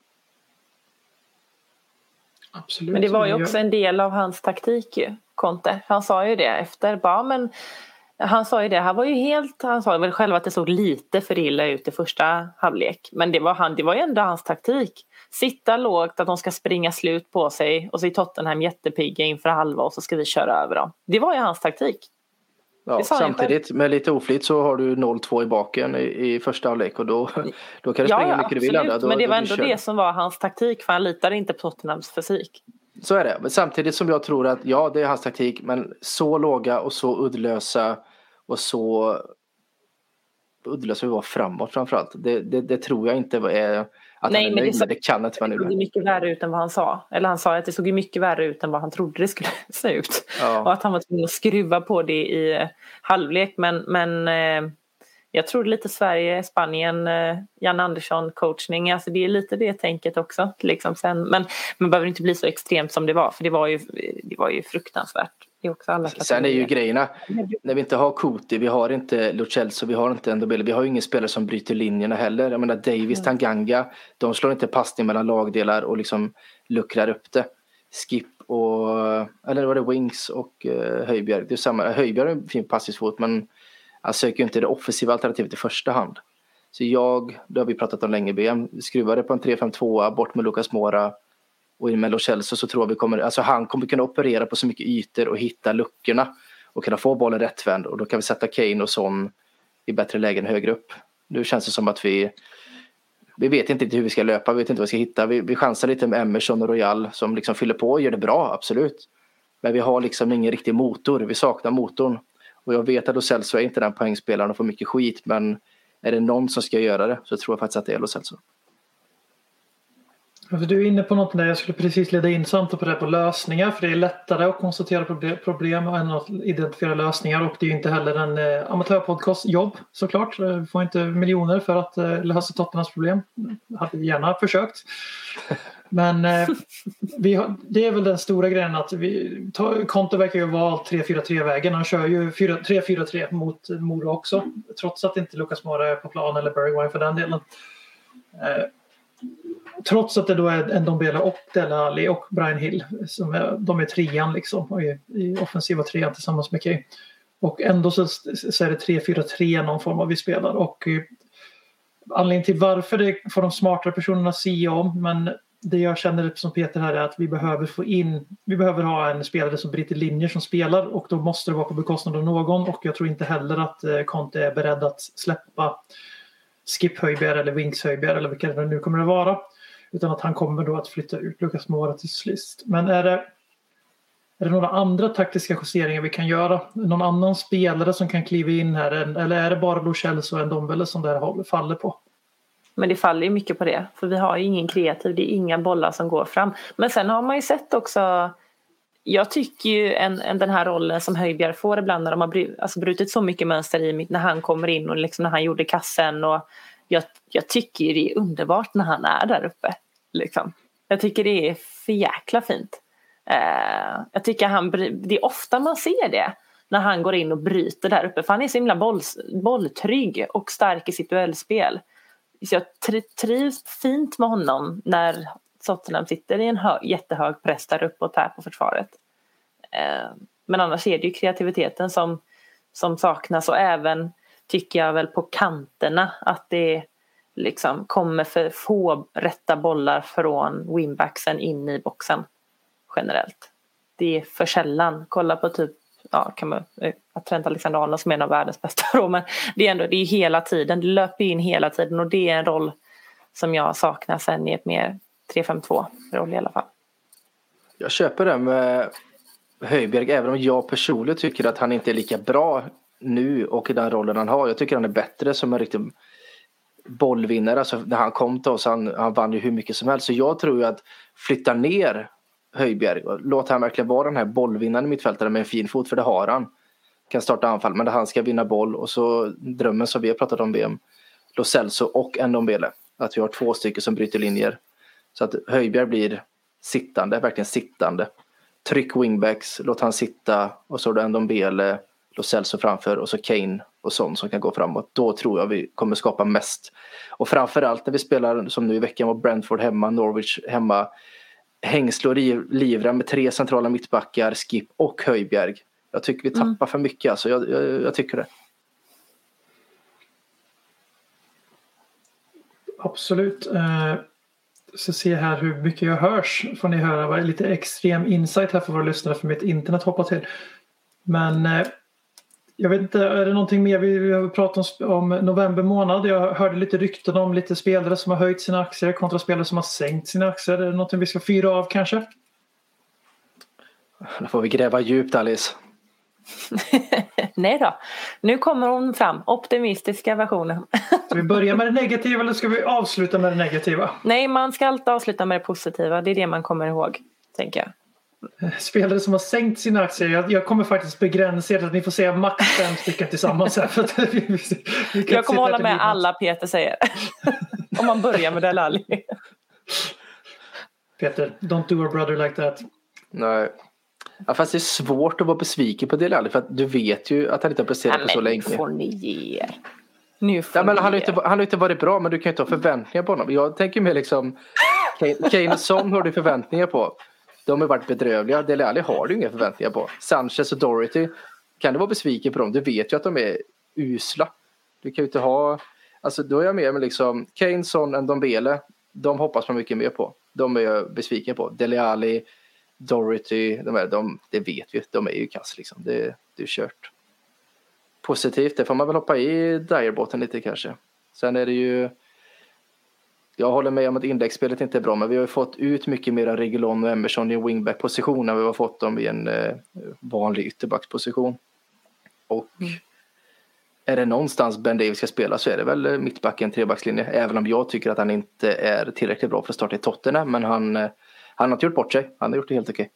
Absolut. Men det var ju också en del av hans taktik ju, Conte. Han sa ju det efter. Bara, men han sa ju det, han var ju helt, han sa väl själv att det såg lite för illa ut i första halvlek. Men det var, han, det var ju ändå hans taktik. Sitta lågt, att de ska springa slut på sig och så är Tottenham jättepigga inför halva och så ska vi köra över dem. Det var ju hans taktik. Ja, samtidigt med lite oflyt så har du 0-2 i baken i, i första halvlek och då, då kan du springa hur mycket du vill. ändå. Då, men det var ändå det som var hans taktik för han litade inte på Tottenhams fysik. Så är det. Men samtidigt som jag tror att ja, det är hans taktik, men så låga och så uddlösa och så uddlösa vi var framåt framförallt. Det, det, det tror jag inte är att Nej, han är men det nöjd med. Det kan inte vara Det nu. såg mycket värre ut än vad han sa. Eller han sa att det såg mycket värre ut än vad han trodde det skulle se ut. Ja. Och att han var tvungen att skruva på det i halvlek. Men, men eh, jag tror lite Sverige, Spanien, eh, Jan Andersson coachning. Alltså det är lite det tänket också. Liksom sen. Men man behöver inte bli så extremt som det var. För det var ju, det var ju fruktansvärt. Det är också alla Sen är ju grejerna, när vi inte har Kuti, vi har inte Lo Celso, vi har inte Ndobele, vi har ju ingen spelare som bryter linjerna heller. Jag menar Davis, Tanganga, de slår inte passning mellan lagdelar och liksom luckrar upp det. Skip och, eller var det Wings och uh, Höjbjerg. Det är samma, Höjbjerg har en fin passningsfot men Alltså, han söker ju inte det offensiva alternativet i första hand. Så jag, det har vi pratat om länge BM, skruvade på en 3-5-2, bort med Lucas Mora, Och in med Lo Celso så tror jag vi kommer, alltså han kommer kunna operera på så mycket ytor och hitta luckorna och kunna få bollen rättvänd och då kan vi sätta Kane och Son i bättre lägen högre upp. Nu känns det som att vi vi vet inte hur vi ska löpa, vi vet inte vad vi ska hitta. Vi, vi chansar lite med Emerson och Royal som liksom fyller på och gör det bra, absolut. Men vi har liksom ingen riktig motor, vi saknar motorn. Och jag vet att Lo Celso är inte den poängspelaren och får mycket skit, men är det någon som ska göra det så tror jag faktiskt att det är Lo Celso. Alltså, du är inne på något där jag skulle precis leda in samtal på det på lösningar för det är lättare att konstatera problem än att identifiera lösningar och det är ju inte heller en eh, amatörpodcast jobb såklart. Eh, vi får inte miljoner för att eh, lösa Tottenhams problem. Hade vi gärna försökt. Men eh, vi har, det är väl den stora grejen att vi, Konto verkar ju vara 3-4-3-vägen. Han kör ju 3-4-3 mot Mora också. Trots att inte Lucas Mora är på plan eller Bergwijn för den delen. Eh, trots att det då är Ndombele och Dele Alli och Brian Hill som är, de är trean liksom i, i offensiva trean tillsammans med Kay. Och ändå så, så är det 3-4-3 någon form av vi spelar och eh, anledningen till varför det får de smartare personerna se om men det jag känner som Peter här är att vi behöver få in, vi behöver ha en spelare som bryter linjer som spelar och då måste det vara på bekostnad av någon och jag tror inte heller att eh, Conte är beredd att släppa Skip Höjbjerg eller Winks Höjbjerg eller vilka det nu kommer att vara. Utan att han kommer då att flytta ut Lucas Mora till sist. Men är det, är det några andra taktiska justeringar vi kan göra? Någon annan spelare som kan kliva in här? Eller är det bara Lo Celso och Ndombele som det här faller på? Men det faller ju mycket på det. För vi har ju ingen kreativ, det är inga bollar som går fram. Men sen har man ju sett också jag tycker ju en, en, den här rollen som Höjbjerg får ibland när de har bry, alltså brutit så mycket mönster i när han kommer in och liksom när han gjorde kassen och jag, jag tycker det är underbart när han är där uppe. Liksom. Jag tycker det är för jäkla fint. Eh, jag tycker han, det är ofta man ser det när han går in och bryter där uppe för han är så himla boll, bolltrygg och stark i sitt duellspel. Så jag trivs fint med honom när Tottenham sitter i en hö jättehög press där uppe och tär på försvaret. Eh, men annars är det ju kreativiteten som, som saknas och även tycker jag väl på kanterna att det liksom kommer för få rätta bollar från winbacksen in i boxen generellt. Det är för sällan. Kolla på typ ja, kan man, eh, att Trent Alexander-Arnold som är en av världens bästa då, men det är ändå det är hela tiden, det löper in hela tiden och det är en roll som jag saknar sen i ett mer 3-5-2 roll i alla fall. Jag köper det med Höjberg även om jag personligen tycker att han inte är lika bra nu och i den rollen han har. Jag tycker han är bättre som en riktig bollvinnare. Alltså när han kom till oss, han, han vann ju hur mycket som helst. Så jag tror ju att flytta ner Höjbjerg, låt han verkligen vara den här bollvinnande mittfältaren med en fin fot, för det har han. Kan starta anfall, men han ska vinna boll och så drömmen som vi har pratat om VM, Lo Celso och Ndombele. Att vi har två stycken som bryter linjer. Så att Höjbjerg blir sittande, verkligen sittande. Tryck wingbacks, låt han sitta och så har du Ndombele, Lo Celso framför och så Kane och sånt som kan gå framåt. Då tror jag vi kommer skapa mest. Och framförallt när vi spelar som nu i veckan mot Brentford hemma, Norwich hemma. Hängsle och livrem med tre centrala mittbackar, Skip och Höjbjerg. Jag tycker vi tappar mm. för mycket alltså. Jag, jag, jag tycker det. Absolut. Eh, så se här hur mycket jag hörs. Får ni höra lite extrem insight här för våra lyssnare för mitt internet hoppar till. Men eh, jag vet inte, är det någonting mer vi, har pratat om, om november månad? Jag hörde lite rykten om lite spelare som har höjt sina aktier kontra spelare som har sänkt sina aktier. Är det någonting vi ska fyra av kanske? Då får vi gräva djupt Alice. Nej då, nu kommer hon fram, optimistiska versionen. ska vi börja med det negativa eller ska vi avsluta med det negativa? Nej, man ska alltid avsluta med det positiva, det är det man kommer ihåg, tänker jag spelare som har sänkt sina aktier. Jag, jag kommer faktiskt begränsa er att ni får säga max fem stycken tillsammans. Här, för att vi, vi, vi jag kommer hålla med alla Peter säger. Om man börjar med Delali. Peter, don't do a brother like that. Nej. Ja, fast det är svårt att vara besviken på Delali för att du vet ju att han inte har presterat på så länge. Nu får ni ge er. Nu får ja, men han, har inte, han har inte varit bra men du kan ju inte ha förväntningar på honom. Jag tänker mer liksom Kane och Son har du förväntningar på. De har varit bedrövliga. Dele Alli har du inga förväntningar på. Sanchez och Dorothy, kan du vara besviken på dem? Du vet ju att de är usla. Du kan ju inte ha... Alltså då är jag med med liksom Kane, Son, Ndombele. De hoppas man mycket mer på. De är jag besviken på. Dele Alli, Dorothy, de är, de, det vet vi, de är ju kass liksom. Det, det är kört. Positivt, det får man väl hoppa i Dyerbåten lite kanske. Sen är det ju jag håller med om att indexspelet inte är bra, men vi har ju fått ut mycket mer av Regulon och Emerson i en wingback-position än vi har fått dem i en eh, vanlig ytterbacksposition. Och mm. är det någonstans Ben Davis ska spela så är det väl mittbacken, trebackslinje. Även om jag tycker att han inte är tillräckligt bra för att starta i Tottenham, men han, eh, han har inte gjort bort sig. Han har gjort det helt okej.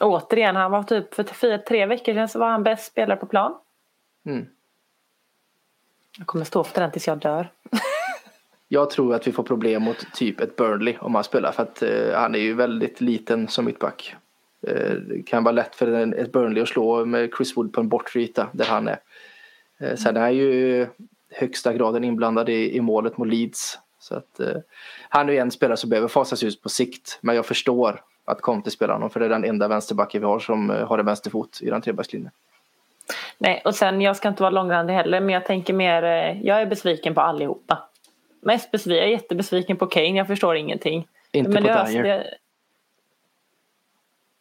Återigen, han var typ för fyra, tre veckor sedan så var han bäst spelare på plan. Mm. Jag kommer stå för den tills jag dör. Jag tror att vi får problem mot typ ett Burnley om han spelar för att eh, han är ju väldigt liten som mittback. Eh, det kan vara lätt för en, ett Burnley att slå med Chris Wood på en bortre yta där han är. Eh, sen är han ju högsta graden inblandad i, i målet mot Leeds. Så att, eh, han är ju en spelare som behöver fasas ut på sikt. Men jag förstår att Conte spelar honom för det är den enda vänsterbacken vi har som eh, har en vänsterfot i den trebackslinjen. Nej, och sen jag ska inte vara långrandig heller men jag tänker mer, eh, jag är besviken på allihopa. Mest besviken, jag är jättebesviken på Kane, jag förstår ingenting. Inte men på Dyer? Det...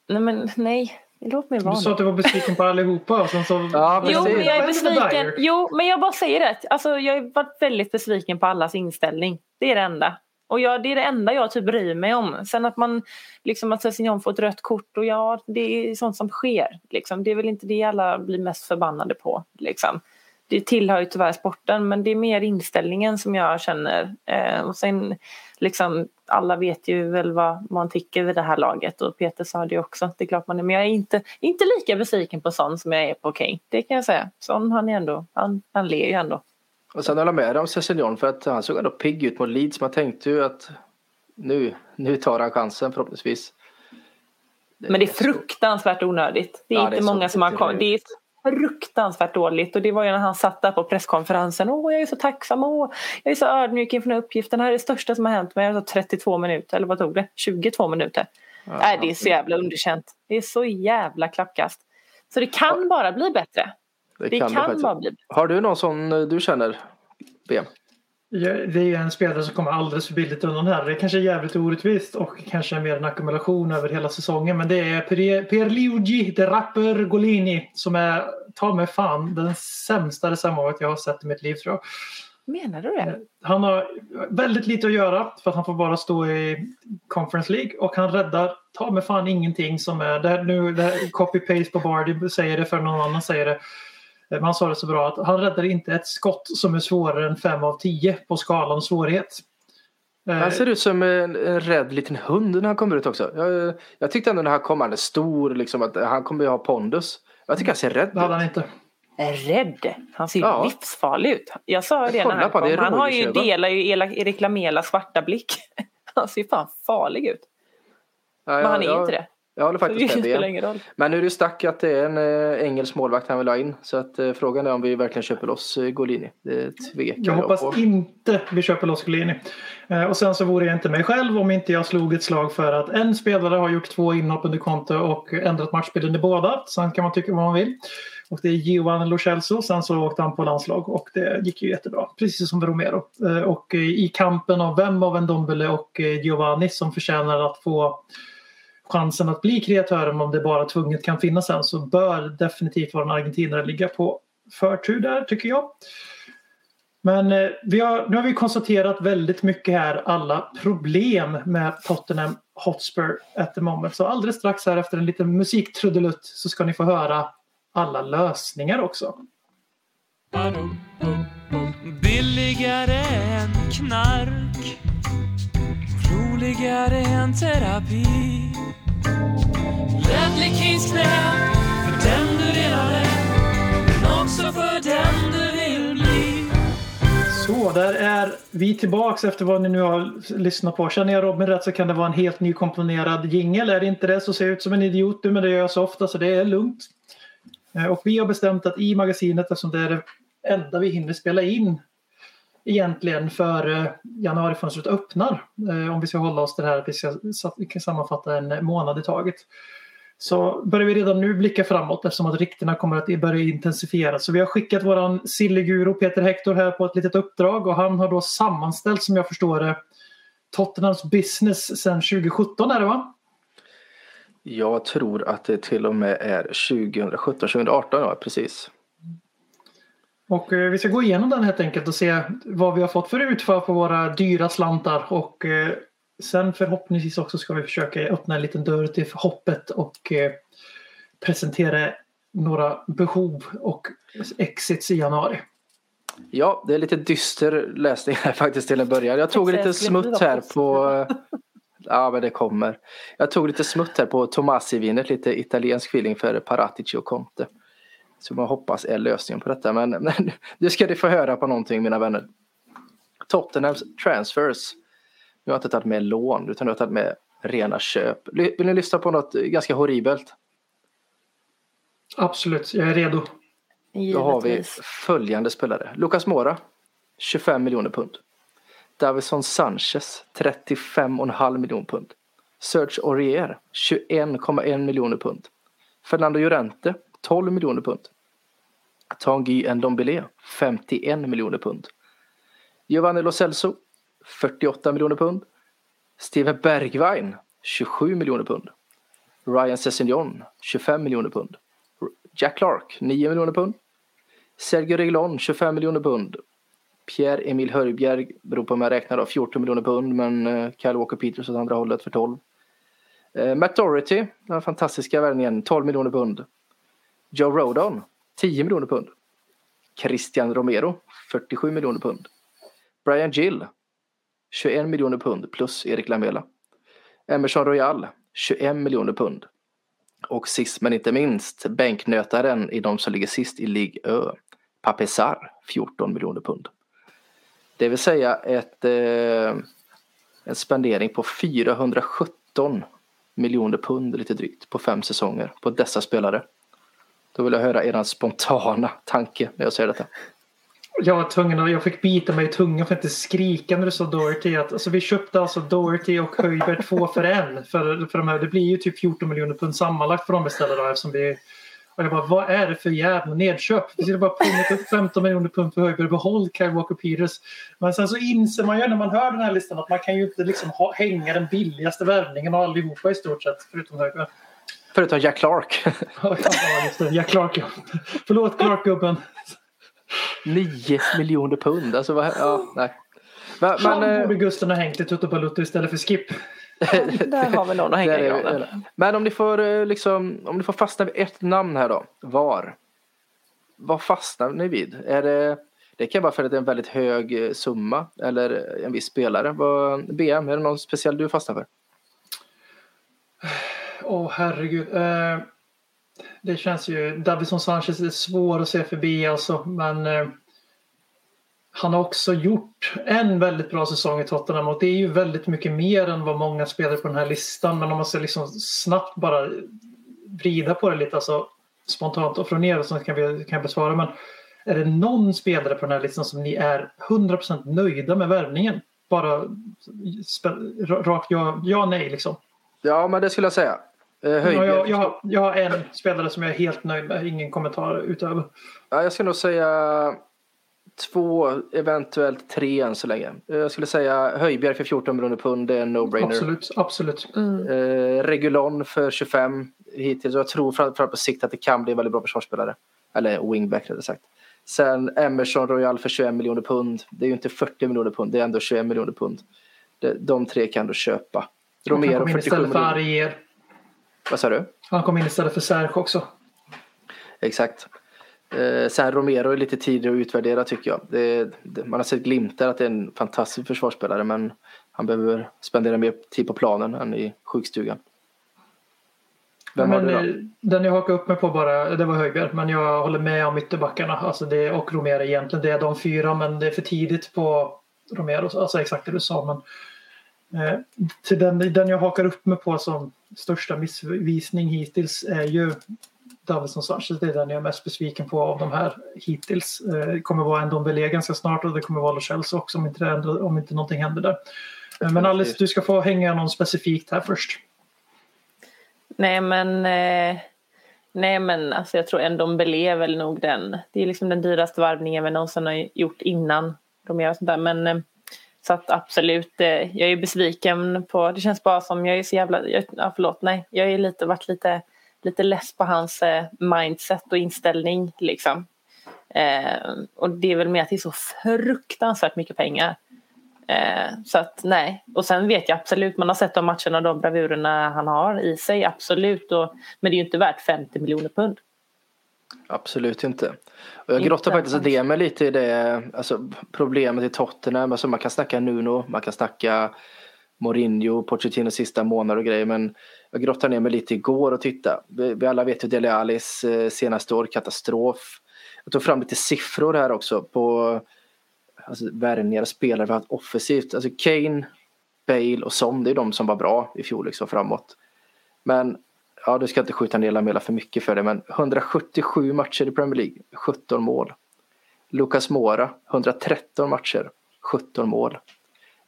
Nej men nej, låt mig vara Du sa att du var besviken på allihopa. Sen så... ja, jo, men jag är besviken. Jo, men jag bara säger det. Alltså, jag har varit väldigt besviken på allas inställning. Det är det enda. Och jag, det är det enda jag typ bryr mig om. Sen att man liksom att Sessignon får ett rött kort och ja, det är sånt som sker. Liksom. Det är väl inte det alla blir mest förbannade på. Liksom det tillhör ju tyvärr sporten men det är mer inställningen som jag känner. Eh, och sen liksom alla vet ju väl vad man tycker vid det här laget och Peter sa det också. Det är klart man är, men jag är inte, inte lika besviken på sån som jag är på Kane. Det kan jag säga. Sån han är ändå, han, han ler ju ändå. Och sen håller jag med om Cecilion för att han såg ändå pigg ut mot Leeds. Man tänkte ju att nu, nu tar han chansen förhoppningsvis. Men det är fruktansvärt onödigt. Det är ja, inte det är många som har kommit fruktansvärt dåligt och det var ju när han satt där på presskonferensen. Åh, jag är så tacksam. Åh, jag är så ödmjuk inför den här uppgiften. Det här är det största som har hänt mig. 32 minuter, eller vad tog det? 22 minuter. Ja, Nej, det är så jävla underkänt. Det är så jävla klappkast. Så det kan bara bli bättre. Det, det kan, kan bara bli bättre. Har du någon sån eh, du känner, BM? Det är en spelare som kommer alldeles för billigt undan här. Det är kanske jävligt orättvist och kanske mer en ackumulation över hela säsongen. Men det är Pierluigi de Rapper Golini som är, ta mig fan, den sämsta reservmålet jag har sett i mitt liv tror jag. Menar du det? Han har väldigt lite att göra för att han får bara stå i Conference League och han räddar ta mig fan ingenting som är, det här, nu, det här copy-paste på Bardi säger det för någon annan säger det. Eh, man sa det så bra att han räddar inte ett skott som är svårare än 5 av 10 på skalan svårighet. Han eh, ser ut som en, en rädd liten hund när han kommer ut också. Jag, jag tyckte ändå när han kom, han är stor, liksom, att han kommer ha pondus. Jag tycker han ser rädd ut. Det hade han inte. Rädd? Han ser ja. livsfarlig ut. Jag sa det när han kom. Han har ju, delar ju Erik Lamelas svarta blick. Han ser fan farlig ut. Ja, Men han är ja, inte det. Jag håller faktiskt med det. Men nu är det stack att det är en äh, engelsk målvakt han vill ha in. Så att äh, frågan är om vi verkligen köper loss äh, Golini. Det tvekar jag, jag hoppas på. inte vi köper loss Golini. Eh, och sen så vore jag inte mig själv om inte jag slog ett slag för att en spelare har gjort två inhopp under konto och ändrat matchbilden i båda. Sen kan man tycka vad man vill. Och det är Johan Lo Celso. Sen så åkte han på landslag och det gick ju jättebra. Precis som Romero. Och i kampen om vem av Ndombele och Giovanni som förtjänar att få chansen att bli kreatören om det bara tvunget kan finnas en så bör definitivt vara en argentinare ligga på förtur där tycker jag. Men eh, vi har, nu har vi konstaterat väldigt mycket här alla problem med Tottenham Hotspur at the moment. Så alldeles strax här efter en liten musiktrudelutt så ska ni få höra alla lösningar också. Billigare än knark Roligare än terapi Ledley Kings knä för den du redan är men också för den du vill bli Så, där är vi tillbaks efter vad ni nu har lyssnat på. Känner jag Robin rätt så kan det vara en helt nykomponerad jingel. Är det inte det så ser jag ut som en idiot nu men det gör jag så ofta så det är lugnt. Eh, och vi har bestämt att i magasinet, eftersom det är det enda vi hinner spela in egentligen före januarifönstret öppnar. Eh, om vi ska hålla oss till det här att vi ska sammanfatta en månad i taget. Så börjar vi redan nu blicka framåt eftersom att riktena kommer att börja intensifieras. Så vi har skickat våran silleguro Peter Hector här på ett litet uppdrag och han har då sammanställt som jag förstår det Tottenhams business sedan 2017 är det va? Jag tror att det till och med är 2017, 2018 ja, precis. Och eh, vi ska gå igenom den helt enkelt och se vad vi har fått för utfall på våra dyra slantar. Och eh, sen förhoppningsvis också ska vi försöka öppna en liten dörr till hoppet och eh, presentera några behov och exits i januari. Ja, det är lite dyster läsning här faktiskt till en början. Jag tog lite smutt här på... Ja, men det kommer. Jag tog lite smutt här på Tomasi-vinet, lite italiensk feeling för Paratici och Conte. Som jag hoppas är lösningen på detta. Men, men nu ska ni få höra på någonting mina vänner. Tottenhams transfers. Nu har jag inte tagit med lån utan jag har tagit med rena köp. Vill ni lyssna på något ganska horribelt? Absolut, jag är redo. Då har vi följande spelare. Lucas Mora, 25 miljoner pund. Davison Sanchez, 35,5 miljoner pund. Serge Aurier, 21,1 miljoner pund. Fernando Llorente, 12 miljoner pund. Tanguy Ndombele, 51 miljoner pund. Giovanni Lo Celso, 48 miljoner pund. Steven Bergwijn, 27 miljoner pund. Ryan Sessignon, 25 miljoner pund. Jack Clark, 9 miljoner pund. Sergio Reglon, 25 miljoner pund. Pierre-Emil Höjbjerg, beror på om jag räknar då, 14 miljoner pund men eh, Kyle Walker Peters åt andra hållet för 12. Eh, Matt Doherty, den fantastiska värvningen, 12 miljoner pund. Joe Rodon, 10 miljoner pund. Christian Romero, 47 miljoner pund. Brian Gill, 21 miljoner pund plus Erik Lamela. Emerson Royal, 21 miljoner pund. Och sist men inte minst bänknötaren i de som ligger sist i Ligue Ö. Papesar 14 miljoner pund. Det vill säga ett, eh, en spendering på 417 miljoner pund lite drygt på fem säsonger på dessa spelare. Då vill jag höra er spontana tanke när jag säger detta. Jag var tvungen att, jag fick bita mig i tungan för att inte skrika när du sa Doherty. Att, alltså, vi köpte alltså Doherty och Höjberg två för en. För, för de här, det blir ju typ 14 miljoner pund sammanlagt för de beställda eftersom vi och jag bara, vad är det för jävla nedköp? Vi skulle bara pungat upp 15 miljoner pund för Höjberg. Behåll Kyle Walker Peters. Men sen så inser man ju när man hör den här listan att man kan ju inte liksom ha, hänga den billigaste värvningen av allihopa i stort sett. Förutom Höjberg. Förutom Jack Clark. ja, just det. Jack Clark ja. Förlåt Clark-gubben. 9 miljoner pund. Alltså, vad, ja, nej. Men, Han men, borde Gusten ha hängt i Toto Balutto istället för Skip. Där har vi någon att hänga i granen. Men om ni, får, eh, liksom, om ni får fastna vid ett namn här då. Var? Vad fastnar ni vid? Är det, det kan vara för att det är en väldigt hög eh, summa eller en viss spelare. Vad, BM, är det någon speciell du fastnar för? Åh oh, herregud. Eh, det känns ju, Davison Sanchez är svår att se förbi alltså. Men eh, han har också gjort en väldigt bra säsong i Tottenham och det är ju väldigt mycket mer än vad många spelare på den här listan. Men om man ska liksom snabbt bara vrida på det lite, alltså spontant och från er så kan, vi, kan jag besvara. Men är det någon spelare på den här listan som ni är 100% nöjda med värvningen? Bara rakt ja, ja, nej liksom. Ja, men det skulle jag säga. Eh, ja, jag, jag, jag har en spelare som jag är helt nöjd med, ingen kommentar utöver. Ja, jag skulle nog säga två, eventuellt tre än så länge. Jag skulle säga Höjbjerg för 14 miljoner pund, det är en no-brainer. Absolut, absolut. Mm. Eh, Regulon för 25 hittills. Jag tror framförallt på sikt att det kan bli en väldigt bra försvarsspelare. Eller wingback rättare sagt. Sen Emerson Royal för 21 miljoner pund. Det är ju inte 40 miljoner pund, det är ändå 21 miljoner pund. De tre kan du köpa. Romero 47 miljoner. Vad sa du? Han kom in istället för Serge också. Exakt. Eh, sen Romero är lite tidigare att utvärdera tycker jag. Det, det, man har sett glimtar att det är en fantastisk försvarsspelare men han behöver spendera mer tid på planen än i sjukstugan. Vem men, har du då? Den jag hakade upp mig på bara, det var Höjbjerg. Men jag håller med om ytterbackarna alltså det, och Romero egentligen. Det är de fyra men det är för tidigt på Romero. Alltså exakt det du sa. Men, eh, till den, den jag hakar upp mig på som största missvisning hittills är ju Davison Sanchez, det är den jag är mest besviken på av de här hittills. Eh, det kommer vara en Dombele ganska snart och det kommer vara Lo Celso också om inte, ändrar, om inte någonting händer där. Eh, men Alice, du ska få hänga någon specifikt här först. Nej men, eh, nej men alltså jag tror en Dombele är väl nog den. Det är liksom den dyraste varvningen vi någonsin har gjort innan Romero och sånt där. Men så att absolut, eh, jag är besviken på, det känns bara som jag är så jävla, jag, ja, förlåt, nej, jag är lite, varit lite, lite less på hans eh, mindset och inställning liksom. Eh, och det är väl mer att det är så fruktansvärt mycket pengar. Eh, så att nej, och sen vet jag absolut, man har sett de matcherna och de bravurerna han har i sig, absolut. Och, men det är ju inte värt 50 miljoner pund. Absolut inte. Och jag grottar faktiskt det med lite i det, alltså problemet i Tottenham. Alltså man kan snacka Nuno, man kan snacka Mourinho, Pochettino sista månader och grejer. Men jag grottar ner mig lite igår och titta. Vi, vi alla vet ju Dele Allis eh, senaste år, katastrof. Jag tog fram lite siffror här också på alltså, värvningar och spelare vi har haft offensivt. Alltså Kane, Bale och Son, det är de som var bra i fjol liksom framåt. Men ja, du ska inte skjuta ner Lamela för mycket för det, men 177 matcher i Premier League, 17 mål. Lucas Moura, 113 matcher, 17 mål.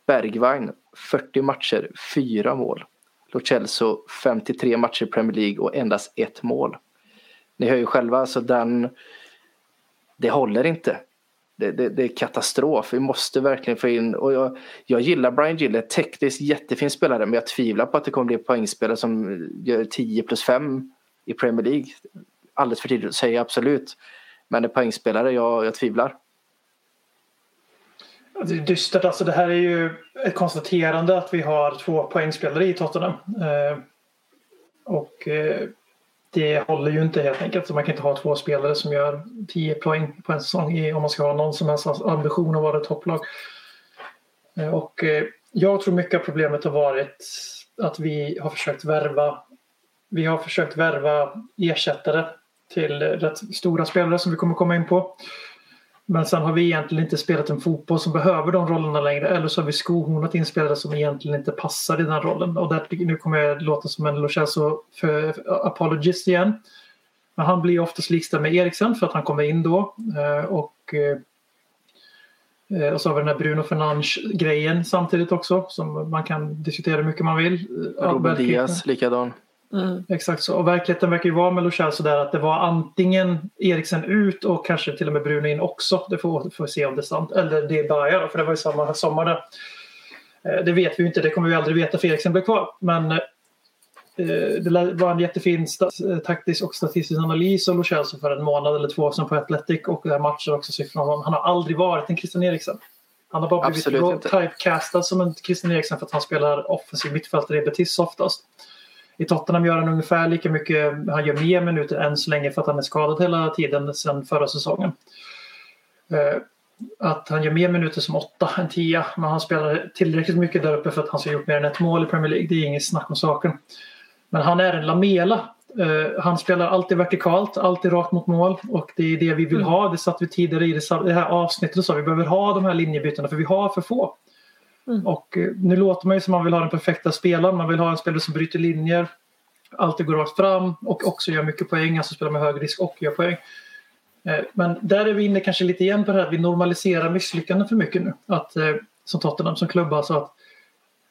Bergwijn, 40 matcher, 4 mål. Lo Celso, 53 matcher i Premier League och endast ett mål. Ni hör ju själva, så den... Det håller inte. Det, det, det är katastrof. Vi måste verkligen få in... Och jag, jag gillar Brian Gillett, tekniskt jättefin spelare, men jag tvivlar på att det kommer bli poängspelare som gör 10 plus 5 i Premier League. Alldeles för tidigt att säga, absolut. Men en poängspelare, jag, jag tvivlar. Det är dystert. Alltså det här är ju ett konstaterande att vi har två poängspelare i Tottenham. Eh, och eh, det håller ju inte helt enkelt. Så man kan inte ha två spelare som gör 10 poäng på en säsong om man ska ha någon som helst ambition att vara ett topplag. Eh, och eh, jag tror mycket av problemet har varit att vi har försökt värva vi har försökt värva ersättare till rätt stora spelare som vi kommer komma in på. Men sen har vi egentligen inte spelat en fotboll som behöver de rollerna längre. Eller så har vi skohornat in spelare som egentligen inte passar i den rollen. Och där, nu kommer jag låta som en Lo Celso för apologist igen. Men han blir oftast likställd med Eriksen för att han kommer in då. Eh, Och, eh, och så har vi den här Bruno Fernandes-grejen samtidigt också. Som man kan diskutera hur mycket man vill. Verkligen. Diaz, likadan. Mm. Exakt så. Och verkligheten verkar ju vara med Lo Celso där att det var antingen Eriksen ut och kanske till och med Bruno in också. Det får får vi se om det är sant. Eller det är Baja då, för det var ju samma sommar där. Eh, Det vet vi ju inte, det kommer vi aldrig veta för Eriksen blev kvar. Men eh, det lär- var en jättefin eh, taktisk och statistisk analys av Celso för en månad eller två sedan på Athletic och det här matchen också siffrorna. Han har aldrig varit en Christian Eriksen. Han har bara blivit typecastad som en Christian Eriksen för att han spelar offensiv mittfältare i Betis oftast. I Tottenham gör han ungefär lika mycket, han gör mer minuter än så länge för att han är skadad hela tiden sedan förra säsongen. Eh, Att han gör mer minuter som åtta än tia, men han spelar tillräckligt mycket där uppe för att han ska ha gjort mer än ett mål i Premier League. Det är inget snack om saken. Men han är en Lamela. Eh, Han spelar alltid vertikalt, alltid rakt mot mål och det är det vi vill ha. Det satt vi tidigare i det här avsnittet och sa vi behöver ha de här linjebytena för vi har för få. Mm. Och eh, nu låter man ju som man vill ha den perfekta spelaren. Man vill ha en spelare som bryter linjer, alltid går rakt fram och också gör mycket poäng, alltså spelar med hög risk och gör poäng. Eh, men där är vi inne kanske lite igen på det här att vi normaliserar misslyckanden för mycket nu. Att, eh, som Tottenham som klubb alltså att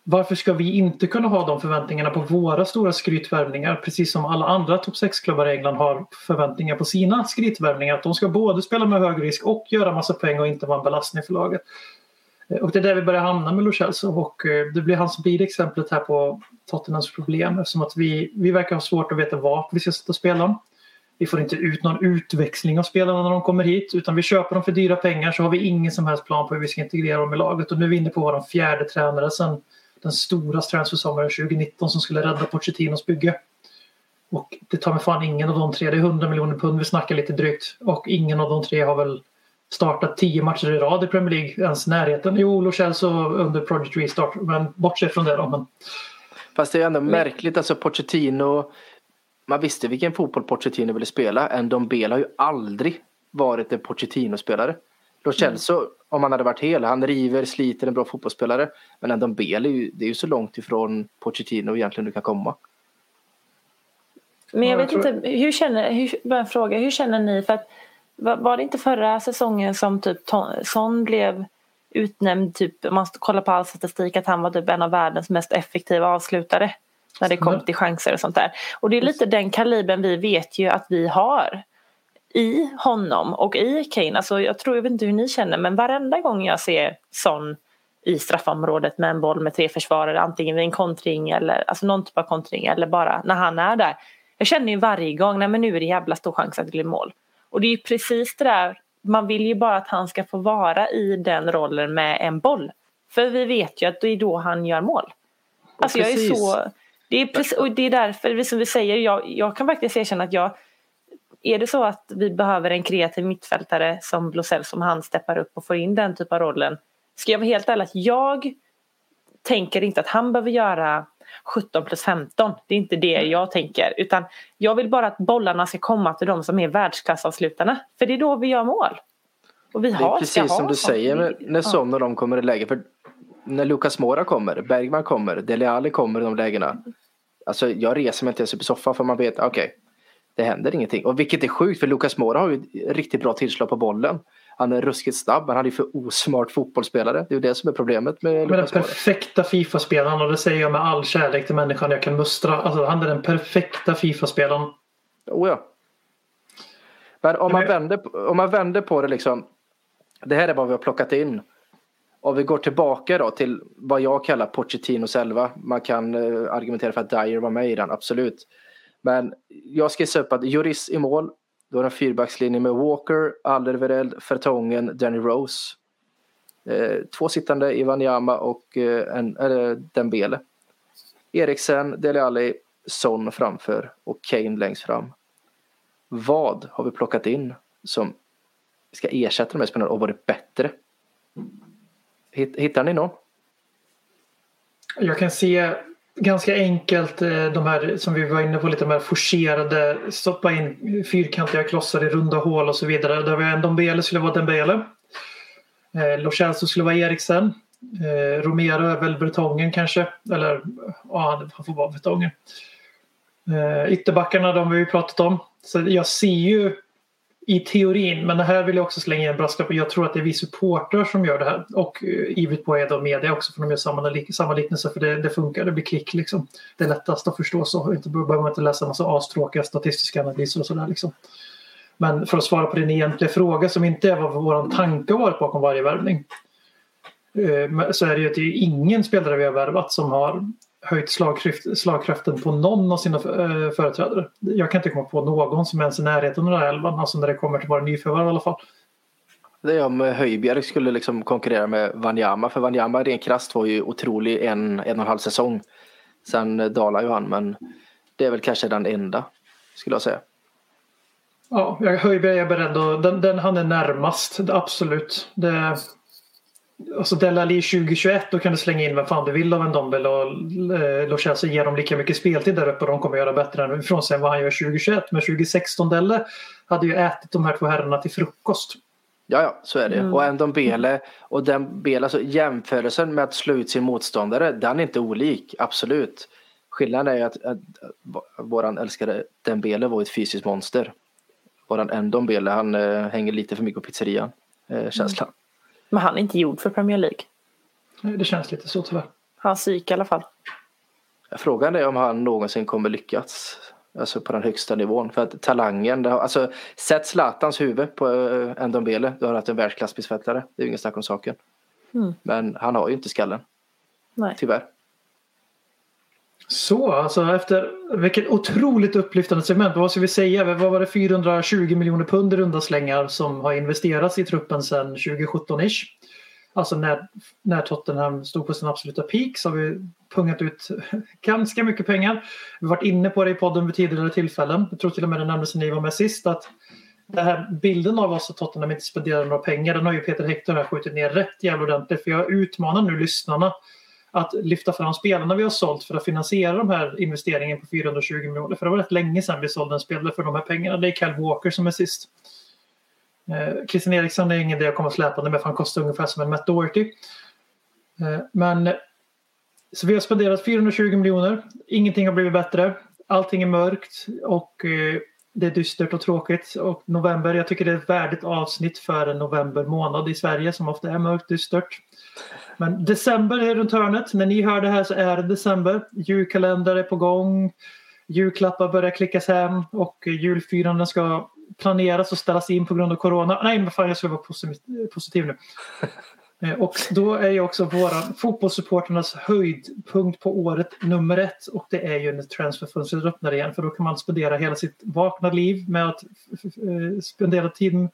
varför ska vi inte kunna ha de förväntningarna på våra stora skrytvärvningar precis som alla andra topp 6-klubbar i England har förväntningar på sina skrytvärvningar. Att de ska både spela med hög risk och göra massa poäng och inte vara en belastning för laget. Eh, och det är där vi börjar hamna med Lo Celso och det blir han som blir exemplet här på Tottenhams problem eftersom att vi, vi verkar ha svårt att veta vart vi ska sätta spelaren. Vi får inte ut någon utväxling av spelarna när de kommer hit utan vi köper dem för dyra pengar så har vi ingen som helst plan på hur vi ska integrera dem i laget och nu är vi inne på vår fjärde tränare sedan den stora transfersommaren 2019 som skulle rädda Pochettinos bygge. Och det tar mig fan ingen av de tre, det är 100 miljoner pund vi snackar lite drygt och ingen av de tre har väl startat tio matcher i rad i Premier League ens i närheten. Jo, Lo Celso under Project Restart, men bortsett från det då. Men, Fast det är ändå märkligt, alltså Pochettino. Man visste vilken fotboll Pochettino ville spela. En har ju aldrig varit en Pochettino-spelare. Lo Celso, om han hade varit hel, han river, sliter, en bra fotbollsspelare. Men en Dombele är ju, det är ju så långt ifrån Pochettino egentligen du kan komma. Men jag Ja, jag vet tror- inte, hur känner, hur, bara en fråga, hur känner ni? För att, var, det inte förra säsongen som typ Son blev utnämnd, typ, om man kollar på all statistik, att han var typ en av världens mest effektiva avslutare. När det kom till chanser och sånt där. Och det är lite den kalibern vi vet ju att vi har. I honom och i Kane. Alltså jag tror, jag vet inte hur ni känner, men varenda gång jag ser Son i straffområdet med en boll med tre försvarare, antingen vid en kontring eller alltså någon typ av kontring eller bara när han är där. Jag känner ju varje gång, nej men nu är det jävla stor chans att det blir mål. Och det är ju precis det där, man vill ju bara att han ska få vara i den rollen med en boll. För vi vet ju att det är då han gör mål. Alltså jag är så... Det är, precis, och det är därför, som vi säger, jag, jag kan faktiskt erkänna att jag... Är det så att vi behöver en kreativ mittfältare som Blosell som han steppar upp och får in den typ av rollen. Ska jag vara helt ärlig, att jag tänker inte att han behöver göra 17 plus 15. Det är inte det jag tänker. Utan jag vill bara att bollarna ska komma till de som är världsklassanslutarna. För det är då vi gör mål. Och vi Det är har, precis ha som du sånt. säger när, när. Son och de kommer i läge. För när Lucas Mora kommer, Bergman kommer, Dele Alli kommer i de lägena. Alltså jag reser mig inte ens upp i soffan för man vet, okej. det händer ingenting. Och vilket är sjukt för Lucas Mora har ju riktigt bra tillslag på bollen. Han är ruskigt snabb, men han är för osmart fotbollsspelare. Det är ju det som är problemet med Men den perfekta Fifa-spelaren och det säger jag med all kärlek till människan jag kan mustra. Alltså han är den perfekta Fifa-spelaren. Oh ja. Men om man, vänder, på- om man vänder på det liksom. Det här är vad vi har plockat in. Och vi går tillbaka då till vad jag kallar Pochettinos elva. Man kan eh, argumentera för att Dyer var med i den, absolut. Men jag skissar upp att Juris i mål. Då är det en fyrbackslinje med Walker, Alderweireld, Fertongen, Danny Rose. Eh, två sittande Ivanjama och eh, en, eh, Dembele. Eriksen, Dele Alli, Son framför och Kane längst fram. Vad har vi plockat in som ska ersätta de här spelarna och varit bättre? Hittar ni någon? Jag kan se ganska enkelt eh, de här som vi var inne på lite de här forcerade stoppa in fyrkantiga klossar i runda hål och så vidare. Där vi har en Dombele skulle vara Dembele. Eh, Lo Celso skulle vara Eriksen. Eh, Romero är väl Bretongen kanske. Eller ja, han får vara Bretongen. Eh, ytterbackarna de har vi ju pratat om. Så jag ser ju i teorin, men det här vill jag också slänga in en brasklapp. Jag tror att det är vi supportrar som gör det här. Och eh, uh, givet på är då media också för de gör samma, lik- samma liknelse för det, det funkar, det blir klick liksom. Det är lättast att förstå så. Inte behöver man inte läsa en massa astråkiga statistiska analyser och sådär liksom. Men för att svara på din egentliga fråga som inte är vad vår tanke har varit bakom varje värvning. Eh, så är det ju att det är ingen spelare vi har värvat som har höjt slagkraft, slagkraften på någon av sina eh, företrädare. Jag kan inte komma på någon som ens är i närheten av den här elvan, alltså när det kommer till våra nyförvärv i alla fall. Det är om Höjbjerg skulle liksom konkurrera med Wanyama. För Wanyama rent krasst var ju otrolig en, en och en halv säsong. Sen eh, dalar ju han men det är väl kanske den enda skulle jag säga. Ja, Höjberg är beredd att, den, den han är närmast, absolut. Det, alltså Dele Alli 2021, då kan du slänga in vem fan du vill av en Dombel och eh, Lo Celso ger dem lika mycket speltid där uppe och de kommer göra bättre än ifrån sig än vad han gör 2021. Men 2016 Delle hade ju ätit de här två herrarna till frukost. Ja, ja, så är det. Mm. Och en Bele och den Bele, alltså jämförelsen med att slå ut sin motståndare, den är inte olik, absolut. Skillnaden är ju att, att, att våran älskade Dembele var ett fysiskt monster. Våran Ndombele, han eh, hänger lite för mycket på pizzerian, eh, känslan. Men han är inte gjord för Premier League. Det känns lite så tyvärr. Han psyk i alla fall. Frågan är om han någonsin kommer lyckas. Alltså på den högsta nivån. För att talangen, det har, alltså sätt Zlatans huvud på eh, Ndombele, du har haft en världsklasspissfältare. Det är ju ingen snack om saken. Mm. Men han har ju inte skallen, Nej. tyvärr. Så, alltså efter vilket otroligt upplyftande segment. Vad ska vi säga? Vad var det 420 miljoner pund i runda slängar som har investerats i truppen sedan 2017-ish. Alltså när, när Tottenham stod på sin absoluta peak så har vi pungat ut ganska mycket pengar. Vi har varit inne på det i podden vid tidigare tillfällen. Jag tror till och med det nämndes när ni var med sist att den här bilden av oss att Tottenham inte spenderar några pengar den har ju Peter Hector här skjutit ner rätt jävla ordentligt. För jag utmanar nu lyssnarna att lyfta fram spelarna vi har sålt för att finansiera de här investeringen på 420 miljoner. För det var rätt länge sedan vi sålde en spelare för de här pengarna. Det är Kyle Walker som är sist. Eh, Christian Eriksson är ingen det jag kommer släpande med för han kostar ungefär som en Matt Doherty. Eh, men så vi har spenderat 420 miljoner. Ingenting har blivit bättre. Allting är mörkt och eh, det är dystert och tråkigt. Och november, jag tycker det är ett värdigt avsnitt för en november månad i Sverige som ofta är mörkt dystert. Men december är runt hörnet. När ni hör det här så är det december. Julkalender är på gång. Julklappar börjar klickas hem och julfiranden ska planeras och ställas in på grund av corona. Nej, men fan jag ska vara positiv, nu. Eh, och då är ju också våran fotbollssupporternas höjdpunkt på året nummer ett och det är ju när transferfönstret öppnar igen för då kan man spendera hela sitt vakna liv med att eh, spendera tid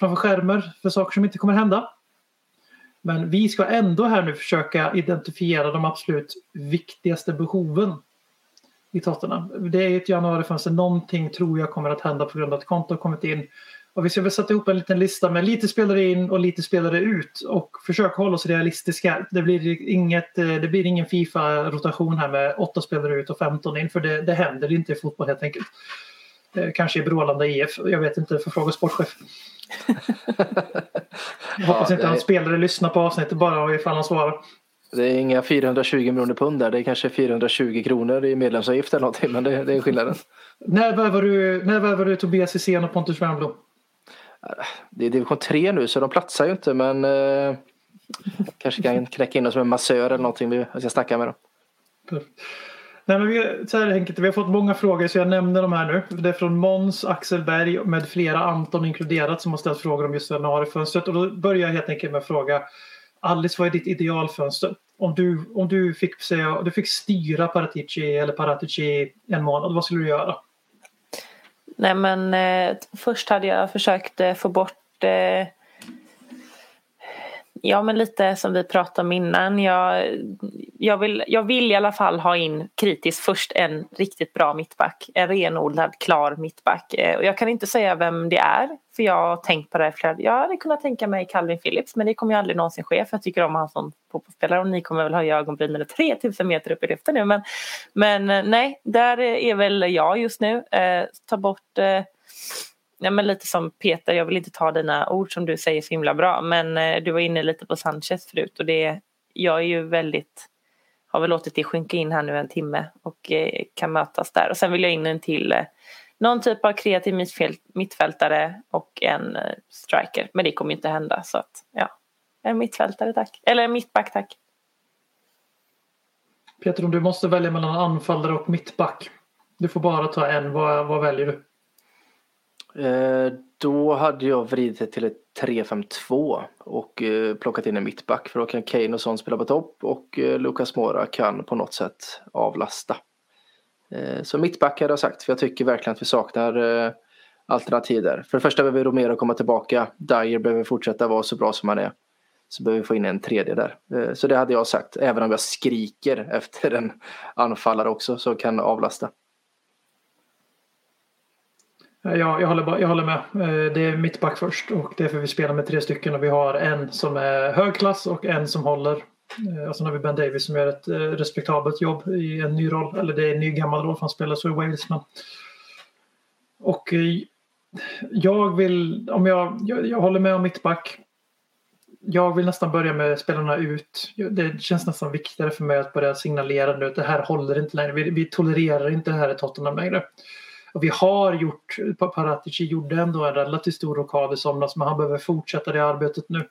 framför skärmar för saker som inte kommer hända. Men vi ska ändå här nu försöka identifiera de absolut viktigaste behoven i Tottenham. Det är ett januarifönster, någonting tror jag kommer att hända på grund av att konto har kommit in. Och vi ska väl sätta ihop en liten lista med lite spelare in och lite spelare ut och försöka hålla oss realistiska. Det blir, inget, eh, det blir ingen Fifa-rotation här med åtta spelare ut och 15 in för det, det händer inte i fotboll helt enkelt. Eh, Kanske i Brålanda IF, jag vet inte, får fråga sportchef. Jag hoppas Ja, inte det- hans spelare lyssnar på avsnittet bara ifall han svarar. Det är inga 420 miljoner pund där. Det är kanske 420 kronor i medlemsavgift eller någonting. Men det, det är skillnaden. När värvar du, när värvar du Tobias Hysén och Pontus Wernbloom? Det är division 3 nu så de platsar ju inte. Men eh, kanske kan knäcka in oss med massör eller någonting. Jag ska snacka med dem. Nej, men vi, så här enkelt, vi har fått många frågor så jag nämner de här nu. Det är från Måns, Axel Berg med flera, Anton inkluderat, som har ställt frågor om just januarifönstret. Och då börjar jag helt enkelt med att fråga Alice, vad är ditt idealfönster? Om du, om du, fick, säga, du fick styra Paratici eller Paratici i en månad, vad skulle du göra? Nej men eh, först hade jag försökt eh, få bort eh, Ja men lite som vi pratade om innan. Jag, jag, vill, jag vill i alla fall ha in kritiskt först en riktigt bra mittback. En renodlad klar mittback. Eh, och jag kan inte säga vem det är. För jag har tänkt på det här flera Jag hade kunnat tänka mig Calvin Phillips men det kommer ju aldrig någonsin ske för jag tycker om han som fotbollsspelare och ni kommer väl höja ögonbrynen 3000 meter upp i luften nu. Men, men eh, nej, där är väl jag just nu. Eh, ta bort eh, Ja, men lite som Peter, jag vill inte ta dina ord som du säger så himla bra. Men eh, du var inne lite på Sanchez förut och det, jag är ju väldigt, har väl låtit det sjunka in här nu en timme och eh, kan mötas där. Och sen vill jag in en till, eh, någon typ av kreativ mittfält, mittfältare och en eh, striker. Men det kommer inte hända så att, ja. En mittfältare tack. Eller en mittback tack. Peter, om du måste välja mellan anfallare och mittback. Du får bara ta en, vad, vad väljer du? Eh, då hade jag vridit det till ett 3-5-2 och eh, plockat in en mittback för då kan Kane och Son spela på topp och eh, Lucas Mora kan på något sätt avlasta. Så mittback hade jag sagt för jag tycker verkligen att vi saknar alternativ där. För det första behöver Romero komma tillbaka, Dyer behöver fortsätta vara så bra som han är. Så behöver vi få in en tredje där. Så det hade jag sagt, även om jag skriker efter en anfallare också som kan avlasta. Eh, ja, jag, håller, bara- jag håller med. Eh, det är mittback först och det är för vi spelar med tre stycken och vi har en som är högklass och en som håller. Eh, och sen har vi Ben Davis som gör ett respektabelt jobb i en ny roll. Eller det är en ny gammal roll för han spelar så i Wales. Men... Och jag vill, om jag, jag, jag håller med om mittback. Jag vill nästan börja med spelarna ut. Det känns nästan viktigare för mig att börja signalera nu att det här håller inte längre. Vi, vi tolererar inte det här i Tottenham längre. Och vi har gjort, Paratici gjorde ändå en relativt stor rockad i somras men han behöver fortsätta det arbetet nu.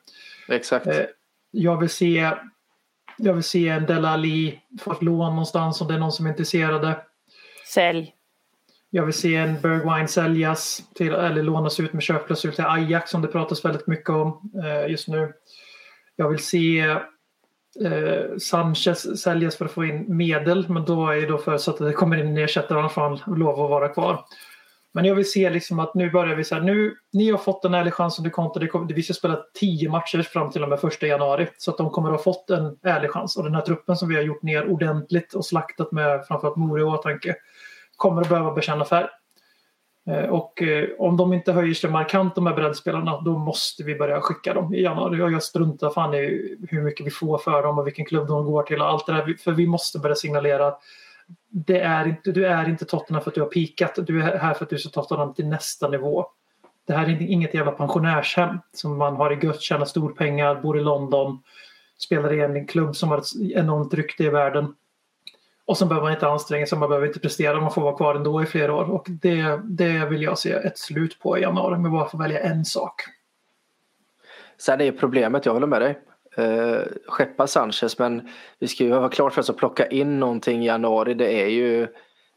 Exakt. Eh, Jag vill se jag vill se en Dela Ali få ett lån någonstans om det är någon som är intresserade. Sälj. Jag vill se en Bergwijn säljas till, eller lånas ut med köpklausul till Ajax som det pratas väldigt mycket om eh, just nu. Jag vill se eh, Sanchez säljas för att få in medel men då är ju då förutsatt att det kommer in en ersättare annars får han lov att vara kvar. Men jag vill se liksom att nu börjar vi så här, nu, ni har fått en ärlig chans under Conte, Det kommer, vi ska spela tio matcher fram till och med första januari. Så att de kommer att ha fått en ärlig chans. Och den här truppen som vi har gjort ner ordentligt och slaktat med framförallt Mori i åtanke kommer att behöva bekänna färg. Eh, och eh, om de inte höjer sig markant de här breddspelarna då måste vi börja skicka dem i januari. Och jag struntar fan i hur mycket vi får för dem och vilken klubb de går till och allt det där. För vi måste börja signalera att det är inte, du är inte Tottenham för att du har pikat. Du är här för att du ska ta Tottenham till nästa nivå. Det här är inget jävla pensionärshem som man har i gött, tjänar storpengar, bor i London, spelar i en klubb som har ett enormt rykte i världen. Och sen behöver man inte anstränga sig, man behöver inte prestera, man får vara kvar ändå i flera år. Och det, det vill jag se ett slut på i januari, men bara få välja en sak. Sen är problemet, jag håller med dig. Uh, skeppa Sanchez men vi ska ju vara klart för oss att plocka in någonting i januari. Det är ju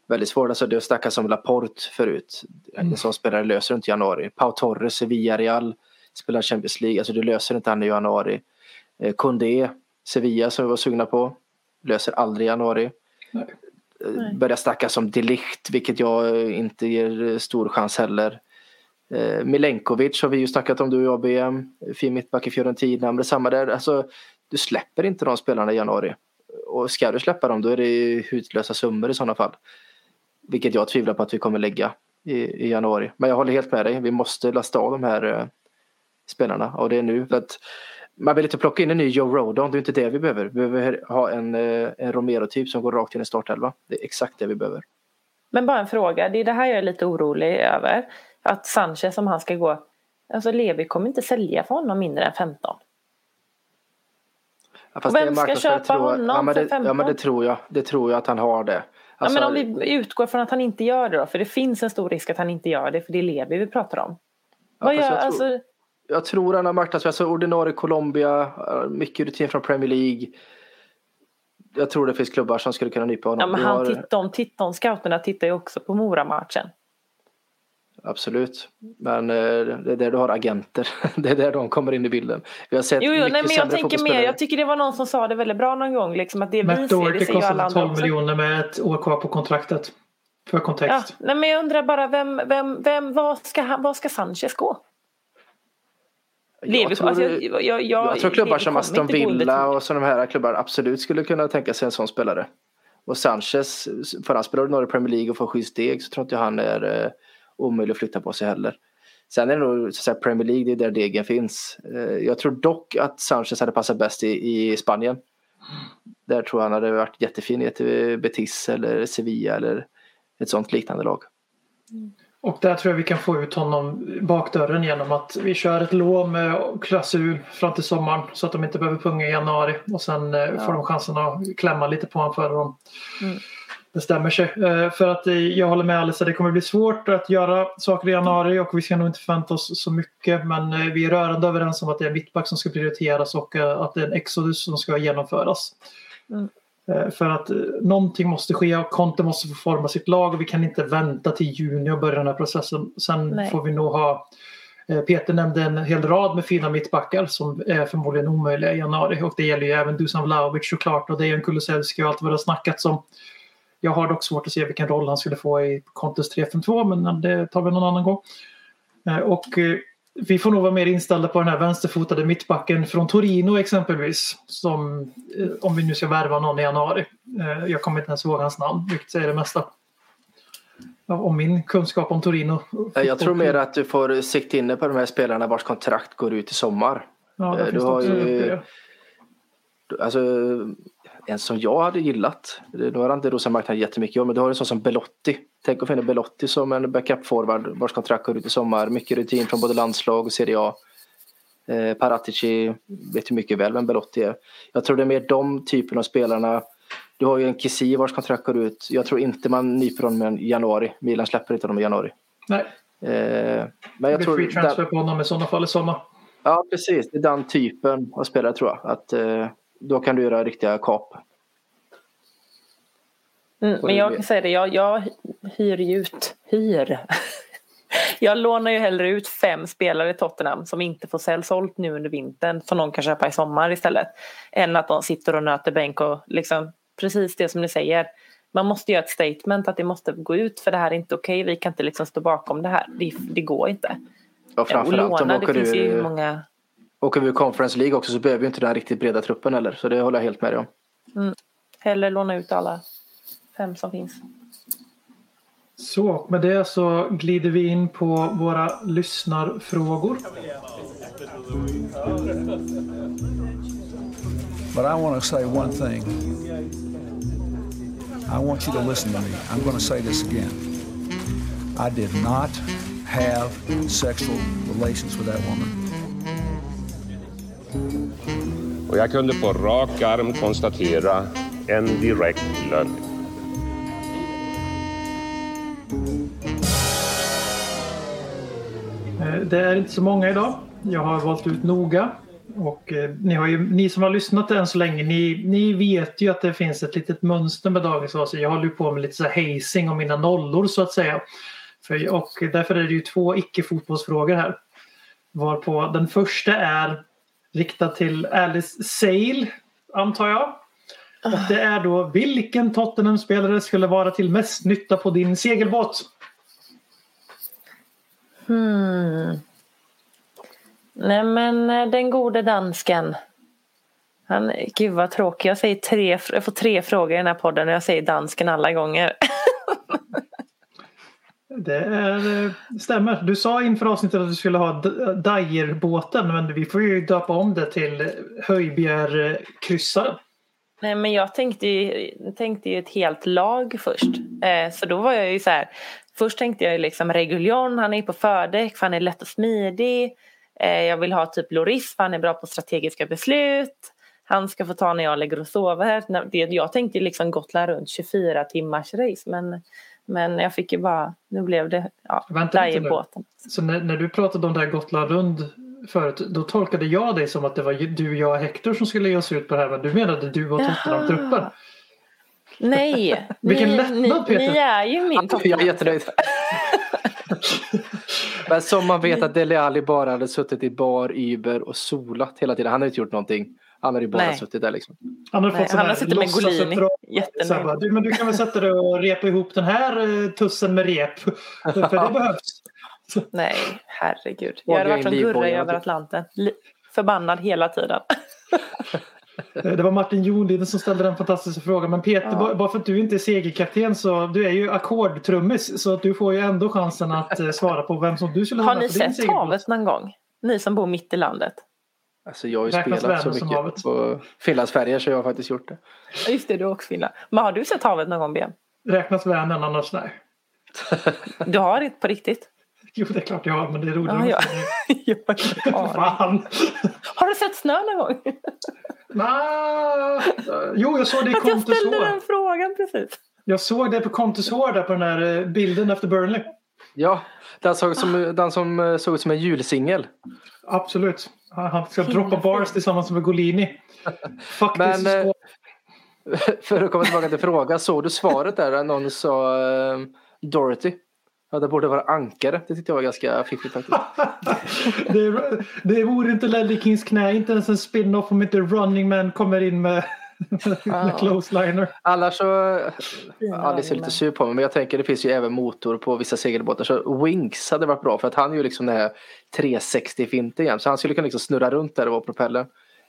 väldigt svårt. Alltså det snackas om Laporte förut. En sån spelare löser inte i januari. Pau Torres i Villarreal spelar Champions League. Alltså du löser inte han i januari. Eh, Kondé, Sevilla som vi var sugna på. Löser aldrig januari. Nej. Eh, Börjar snackas om Delicht vilket jag eh, inte ger eh, stor chans heller. Milenkovic har vi ju snackat om du och jag BM. Fin mittback i Fiorentina. Men det är samma där. Alltså, du släpper inte de spelarna i januari. Och ska du släppa dem då är det ju hutlösa summor i sådana fall. Vilket jag tvivlar på att vi kommer lägga i, i januari. Men jag håller helt med dig. Vi måste lasta av de här eh, spelarna. Och det är nu. För att man vill inte plocka in en ny Joe Rodon. Det är inte det vi behöver. Vi behöver ha en, eh, en Romero-typ som går rakt in i startelva. Det är exakt det vi behöver. Men bara en fråga, det är det här jag är lite orolig över. Att Sanchez om han ska gå, alltså Levi kommer inte sälja för honom mindre än 15. Ja, Och vem ska köpa honom ja, men för det, 15? Ja men det tror jag. Det tror jag att han har det. Alltså, ja, men om vi utgår från att han inte gör det då, för det finns en stor risk att han inte gör det, för det är Levi vi pratar om. Vad fast gör, tror- alltså, Jag tror han har marknadsvärde. Alltså ordinarie Colombia, mycket rutin från Premier League. Jag tror det finns klubbar som skulle kunna nypa honom. ja, men Vi han har- titt, de, titt, de scouterna tittar ju också på Mora-matchen. Absolut. Men eh, det är där du har agenter. Det är där de kommer in i bilden. Vi har sett Jo, jo nej, men jag tänker mer, jag tycker det var någon som sa det väldigt bra någon gång, liksom att det vi Matt ser, det Doherty ser kostade andra 12 också. miljoner med ett år kvar på kontraktet. För Ja, kontext. nej, men jag undrar bara, vem, vem, vem, vad, ska, vad ska Sanchez gå? Jag, tror, alltså, jag, jag, jag, jag tror klubbar som Aston Villa och sådana här klubbar absolut skulle kunna tänka sig en sån spelare. Och Sanchez, för han spelar ordinarie Premier League och får sju steg så tror inte jag han är eh, omöjlig att flytta på sig heller. Sen är det nog så att säga, Premier League, det är där degen finns. Eh, jag tror dock att Sanchez hade passat bäst i, i Spanien. Där tror jag han hade varit jättefin i ett eh, Betis eller Sevilla eller ett sånt liknande lag. Och där tror jag vi kan få ut honom bakdörren genom att vi kör ett lån med klausul fram till sommaren så att de inte behöver punga i januari och sen eh, får de chansen att klämma lite på honom före de Mm. bestämmer sig. Eh, För att eh, jag håller med Alice, det kommer bli svårt att göra saker i januari och vi ska nog inte förvänta oss så mycket men vi är rörande överens om att det är mittback som ska prioriteras och att det är en exodus som ska genomföras. Mm. Eh, För att eh, någonting måste ske och Conte måste få forma sitt lag och vi kan inte vänta till juni och börja den här processen. Sen Nej. får vi nog ha eh, Peter nämnde en hel rad med fina mittbackar som är förmodligen omöjliga i januari och det gäller ju även Dusan Vlahovic såklart och Dejan Kulusevski och allt vad det har snackats om. Jag har dock svårt att se vilken roll han skulle få i Contes 3-5-2 men det tar vi någon annan gång. Och vi får nog vara mer inställda på den här vänsterfotade mittbacken från Torino exempelvis. Som, eh, om vi nu ska värva någon i januari. Eh, Jag kommer inte ens ihåg hans namn, vilket säger det mesta. Om min kunskap om Torino. Eh, Jag tror mer att du får sikta inne på de här spelarna vars kontrakt går ut i sommar. Ja, finns du det har ju- det. Alltså, en som jag hade gillat, nu har inte marknaden jättemycket om, men du har en sån som Belotti. Tänk att finna Belotti som en backup-forward vars kontrakt går ut i sommar. Mycket rutin från både landslag och Serie A. Eh, Paratici vet ju mycket väl vem Belotti är. Jag tror det är mer de typen av spelarna. Du har ju en Kissi vars kontrakt går ut. Jag tror inte man nyper honom i januari. Milan släpper inte honom i januari. Nej, Eh, men det jag blir tror... free transfer på honom i sådana fall i sommar. Ja, precis. Det är den typen av spelare tror jag. Att, eh, då kan du göra riktiga kap. Mm, Och men det jag kan säga det, jag, jag hyr ju ut, hyr. Jag lånar ju hellre ut fem spelare i Tottenham som inte får sälj sålt nu under vintern som någon kan köpa i sommar istället. Än att de sitter och nöter bänk och liksom precis det som ni säger. Man måste göra ett statement att det måste gå ut för det här är inte okej. Vi kan inte liksom stå bakom det här. Det, det går inte. Och och framförallt om låna, det åker finns ju många... åker vi ur Conference League också så behöver vi inte den riktigt breda truppen heller. Så det håller jag helt med dig om. Hellre låna ut alla fem som finns. Så med det så glider vi in på våra lyssnarfrågor. But I want to say one thing. I want you to listen to me. I'm going to say this again. I did not have sexual relations with that woman. Och jag kunde på rak arm konstatera en direkt lögn. Eh, det är inte så många idag. Jag har valt ut noga. Och eh, ni, har ju, ni som har lyssnat än så länge, ni, ni vet ju att det finns ett litet mönster med dagens avsnitt. Jag håller ju på med lite så här hazing om mina nollor så att säga. För, och därför är det ju två icke-fotbollsfrågor här. Varpå den första är riktad till Alice Sale, antar jag. Och det är då vilken Tottenham-spelare skulle vara till mest nytta på din segelbåt? Hmm. Nej men eh, den gode dansken. Han, gud vad tråkig. Jag, säger tre, jag får tre frågor i den här podden och jag säger dansken alla gånger. Det är, eh, stämmer. Du sa inför avsnittet att du skulle ha D- Dyer-båten men vi får ju döpa om det till Höjbjerg-kryssaren. Nej men jag tänkte ju, tänkte ju ett helt lag först. Eh, så då var jag ju så här. Först tänkte jag ju liksom Reguljon, han är på fördäck för han är lätt och smidig. Eh, jag vill ha typ Loris för han är bra på strategiska beslut. Han ska få ta när jag lägger och sover. Jag tänkte liksom Gotland runt 24 timmars race men, men jag fick ju bara, nu blev det ja, Vänta lite nu. Dyer-båten. Så när, när du pratade om det här Gotland rund förut då tolkade jag dig som att det var du, jag och Hector som skulle ge oss ut på det här men du menade du och Tottenham-truppen. Nej, Vilken ni, lättnad, ni, Peter. ni är ju min topp. Jag är jättenöjd. Men som man vet att Dele Alli bara hade suttit i bar, Uber och solat hela tiden. Han har inte gjort någonting. Han hade ju bara Nej. suttit där liksom. Han har Nej, fått sån har här suttit med Golini. låtsasuppdrag. Så här Jättenöjd. bara, du, men du kan väl sätta dig och repa ihop den här eh, tussen med rep. För det behövs. Nej, herregud. Jag hade varit som Gurra över. Atlanten. Förbannad hela tiden. Eh, Det var Martin Jonliden som ställde den fantastiska frågan. Men Peter, Ja. bara- för att du inte är segerkapten så du är ju ackordtrummis. Så att du får ju ändå chansen att eh, svara på vem som du skulle Har ha ni på din sett havet någon gång? Ni som bor mitt i landet. Alltså jag har ju Räknas spelat så mycket havet? på Finlandsfärjor så jag har faktiskt gjort det. Just det, du är också Finland. Men har du sett havet någon gång, Ben? Räknas Vänern annars nej. Du har det på riktigt? Jo det är klart jag har men det är roligare. Ja, ja. ja. Jag har, Fan. har du sett snö någon gång? Nah. Jo jag såg det i Att jag Contes ställde den frågan precis. Jag såg det på Contes där på den här eh, bilden efter Burnley. Ja, den, såg som, den som eh, såg ut som en julsingel. Absolut. Han ska droppa bars tillsammans med Golini. Faktiskt Men, så- eh, För att komma tillbaka till frågan, såg du svaret där? Någon sa eh, Dorothy. Ja, det borde vara ankare. Det tyckte jag var ganska fiffigt faktiskt. det, det vore inte Ledley Kings knä, inte ens en spin-off om inte Running Man kommer in med Ja. closesliner. Annars så, Alice är lite sur på mig men jag tänker det finns ju även motor på vissa segelbåtar så Winks hade varit bra för att han är ju liksom den här 360 finten igen så han skulle kunna liksom snurra runt där och vara propellern.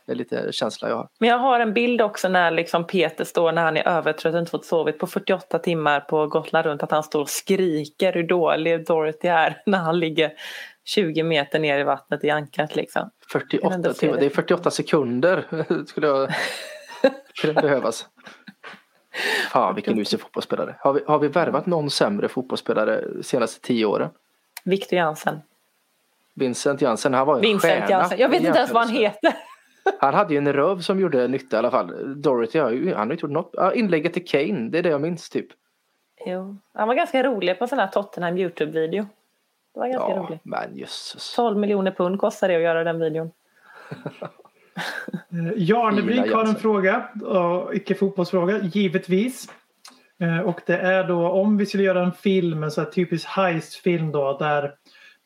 Det är lite känsla jag har. Men jag har en bild också när liksom Peter står när han är övertrött och inte fått sovit på 48 timmar på Gotland runt att han står och skriker hur dålig Dorothy är när han ligger 20 meter ner i vattnet i ankret liksom. Kan 48 ändå se timmar, det. det är 48 sekunder skulle jag skulle behövas. Fan vilken usel fotbollsspelare. Har vi, har vi värvat någon sämre fotbollsspelare de senaste tio åren? Victor Jansen. Vincent Jansen, han var en Vincent stjärna Jansen. Jag vet inte ens vad han heter. Han hade ju en röv som gjorde nytta i alla fall. Dorothy har ju, han har ju inte gjort något. Ja, inlägget till Kane, det är det jag minns typ. Jo. Han var ganska rolig på en sån här Tottenham Youtube-video. Det var ganska Ja, roligt. men jösses. 12 miljoner pund kostar det att göra den videon. Eh, Jarnebrink har en fråga, och icke fotbollsfråga, givetvis. Eh, Och det är då om vi skulle göra en film, en här typisk heist-film då där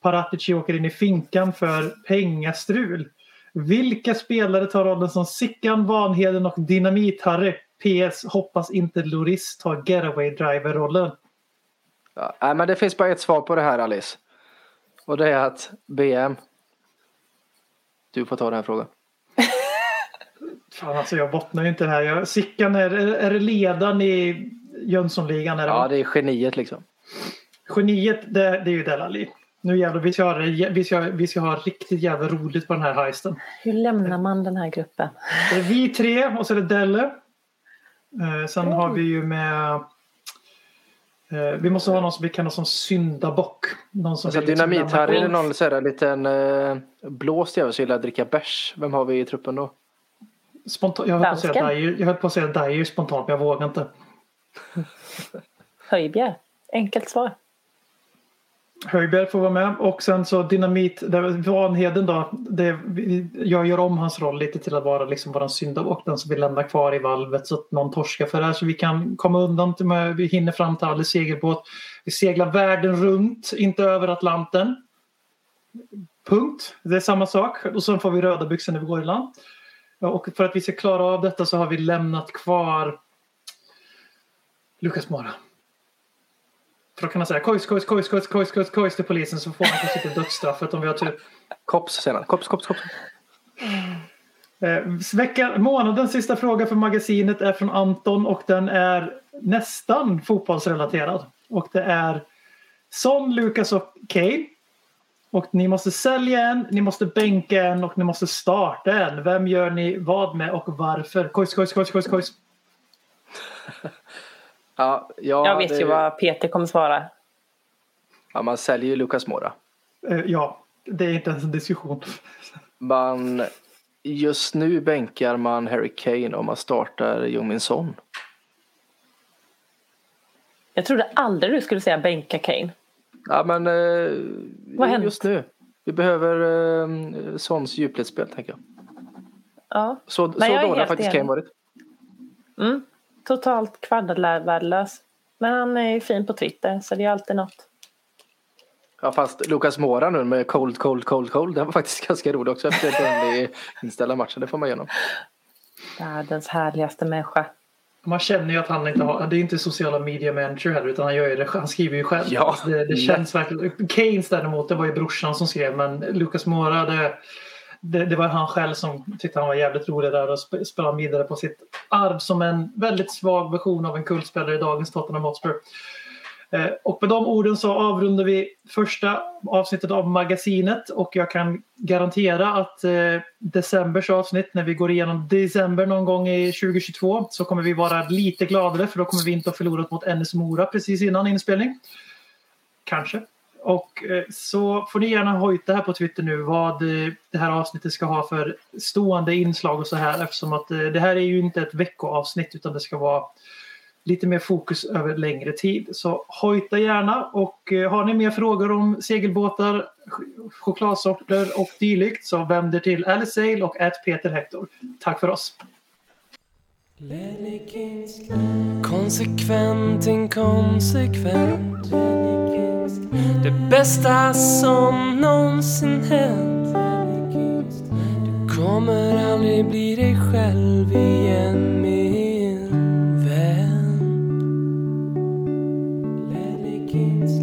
Paratici åker in i finkan för pengastrul. Vilka spelare tar rollen som Sickan, Vanheden och Dynamit-Harry? PS. Hoppas inte Loris tar getaway driver-rollen. Ja, nej, men det finns bara ett svar på det här Alice. Och det är att BM. Du får ta den här frågan. Fan alltså jag bottnar ju inte det här. Jag, Sickan är, är det ledaren i Jönssonligan? Är det Ja, det är geniet liksom. Geniet det, det är ju Delali. Nu jävlar, vi ska, ha, vi, ska, vi ska ha riktigt jävla roligt på den här heisten. Hur lämnar man den här gruppen? Det är vi tre och så är det Delle. Eh, sen har vi ju med... Eh, vi måste ha någon som vi kan ha som syndabock. Någon som Alltså liksom dynamit lämna här är det någon så här, liten eh, blåst jävel som gillar att dricka bärs. Vem har vi i truppen då? Spontan, jag höll på att säga. Dyer, jag höll på att säga Dyer spontant men jag vågar inte. Höjbjer. Enkelt svar. Höjberg får vara med och sen så Dynamit, Vanheden då. Det, jag gör om hans roll lite till att vara liksom våran syndabock. Den som vi lämnar kvar i valvet så att någon torskar för det här så vi kan komma undan. Till med, vi hinner fram till Alice segelbåt. Vi seglar världen runt, inte över Atlanten. Punkt. Det är samma sak. Och sen får vi röda byxor när vi går i land. Och för att vi ska klara av detta så har vi lämnat kvar Lukas Mora. För då kan man säga kojs, kojs, kojs, kojs, kojs, kojs, kojs till polisen så får man kanske inte dödsstraffet om vi har tur. Kops senare. Kops, kops, kops. Eh, vecka, månadens sista fråga för magasinet är från Anton och den är nästan fotbollsrelaterad. Och det är Son, Lukas och Kane. Och ni måste sälja en, ni måste bänka en och ni måste starta en. Vem gör ni vad med och varför? Kojs, kojs, kojs, kojs, kojs. Ja, ja, Jag vet det, ju vad Peter kommer svara. Ja, man säljer ju Lukas Mora. Eh, ja, det är inte ens en diskussion. Man, just nu bänkar man Harry Kane om man startar Jungmin Son. Jag trodde aldrig du skulle säga bänka Kane. Ja, men eh, har jo, hänt? just nu. Vi behöver eh, Sons djupledsspel, tänker jag. Ja. Så, så jag dålig har faktiskt. Kane varit. Mm. Totalt kvaddvärdelös. Men han är ju fin på Twitter så det är alltid något. Ja, fast Lukas Mora nu med cold, cold, cold, cold. Den var faktiskt ganska rolig också efter Burnley inställda matchen. Det får man igenom. Världens härligaste människa. Man känner ju att han inte har, det är inte sociala media manager heller utan han, gör det, han skriver ju själv. Ja. Det, det känns verkligen. Keynes däremot, det var ju brorsan som skrev men Lucas Mora det, det, det var han själv som tyckte han var jävligt rolig där och sp- spelade vidare på sitt arv som en väldigt svag version av en kultspelare i dagens Tottenham Hotspur. Eh, och med de orden så avrundar vi första avsnittet av magasinet och jag kan garantera att eh, decembers avsnitt när vi går igenom december någon gång i 2022 så kommer vi vara lite gladare för då kommer vi inte ha förlorat mot NS Mora precis innan inspelning. Kanske. Och eh, så får ni gärna hojta här på Twitter nu vad det här avsnittet ska ha för stående inslag och så här eftersom att det här är ju inte ett veckoavsnitt utan det ska vara lite mer fokus över längre tid. Så hojta gärna och eh, har ni mer frågor om segelbåtar, chokladsorter och dylikt så vänd er till Alice Sail och ät Peter Hector. Tack för oss! Konsekvent, inkonsekvent Det bästa som någonsin hänt Du kommer aldrig bli dig själv igen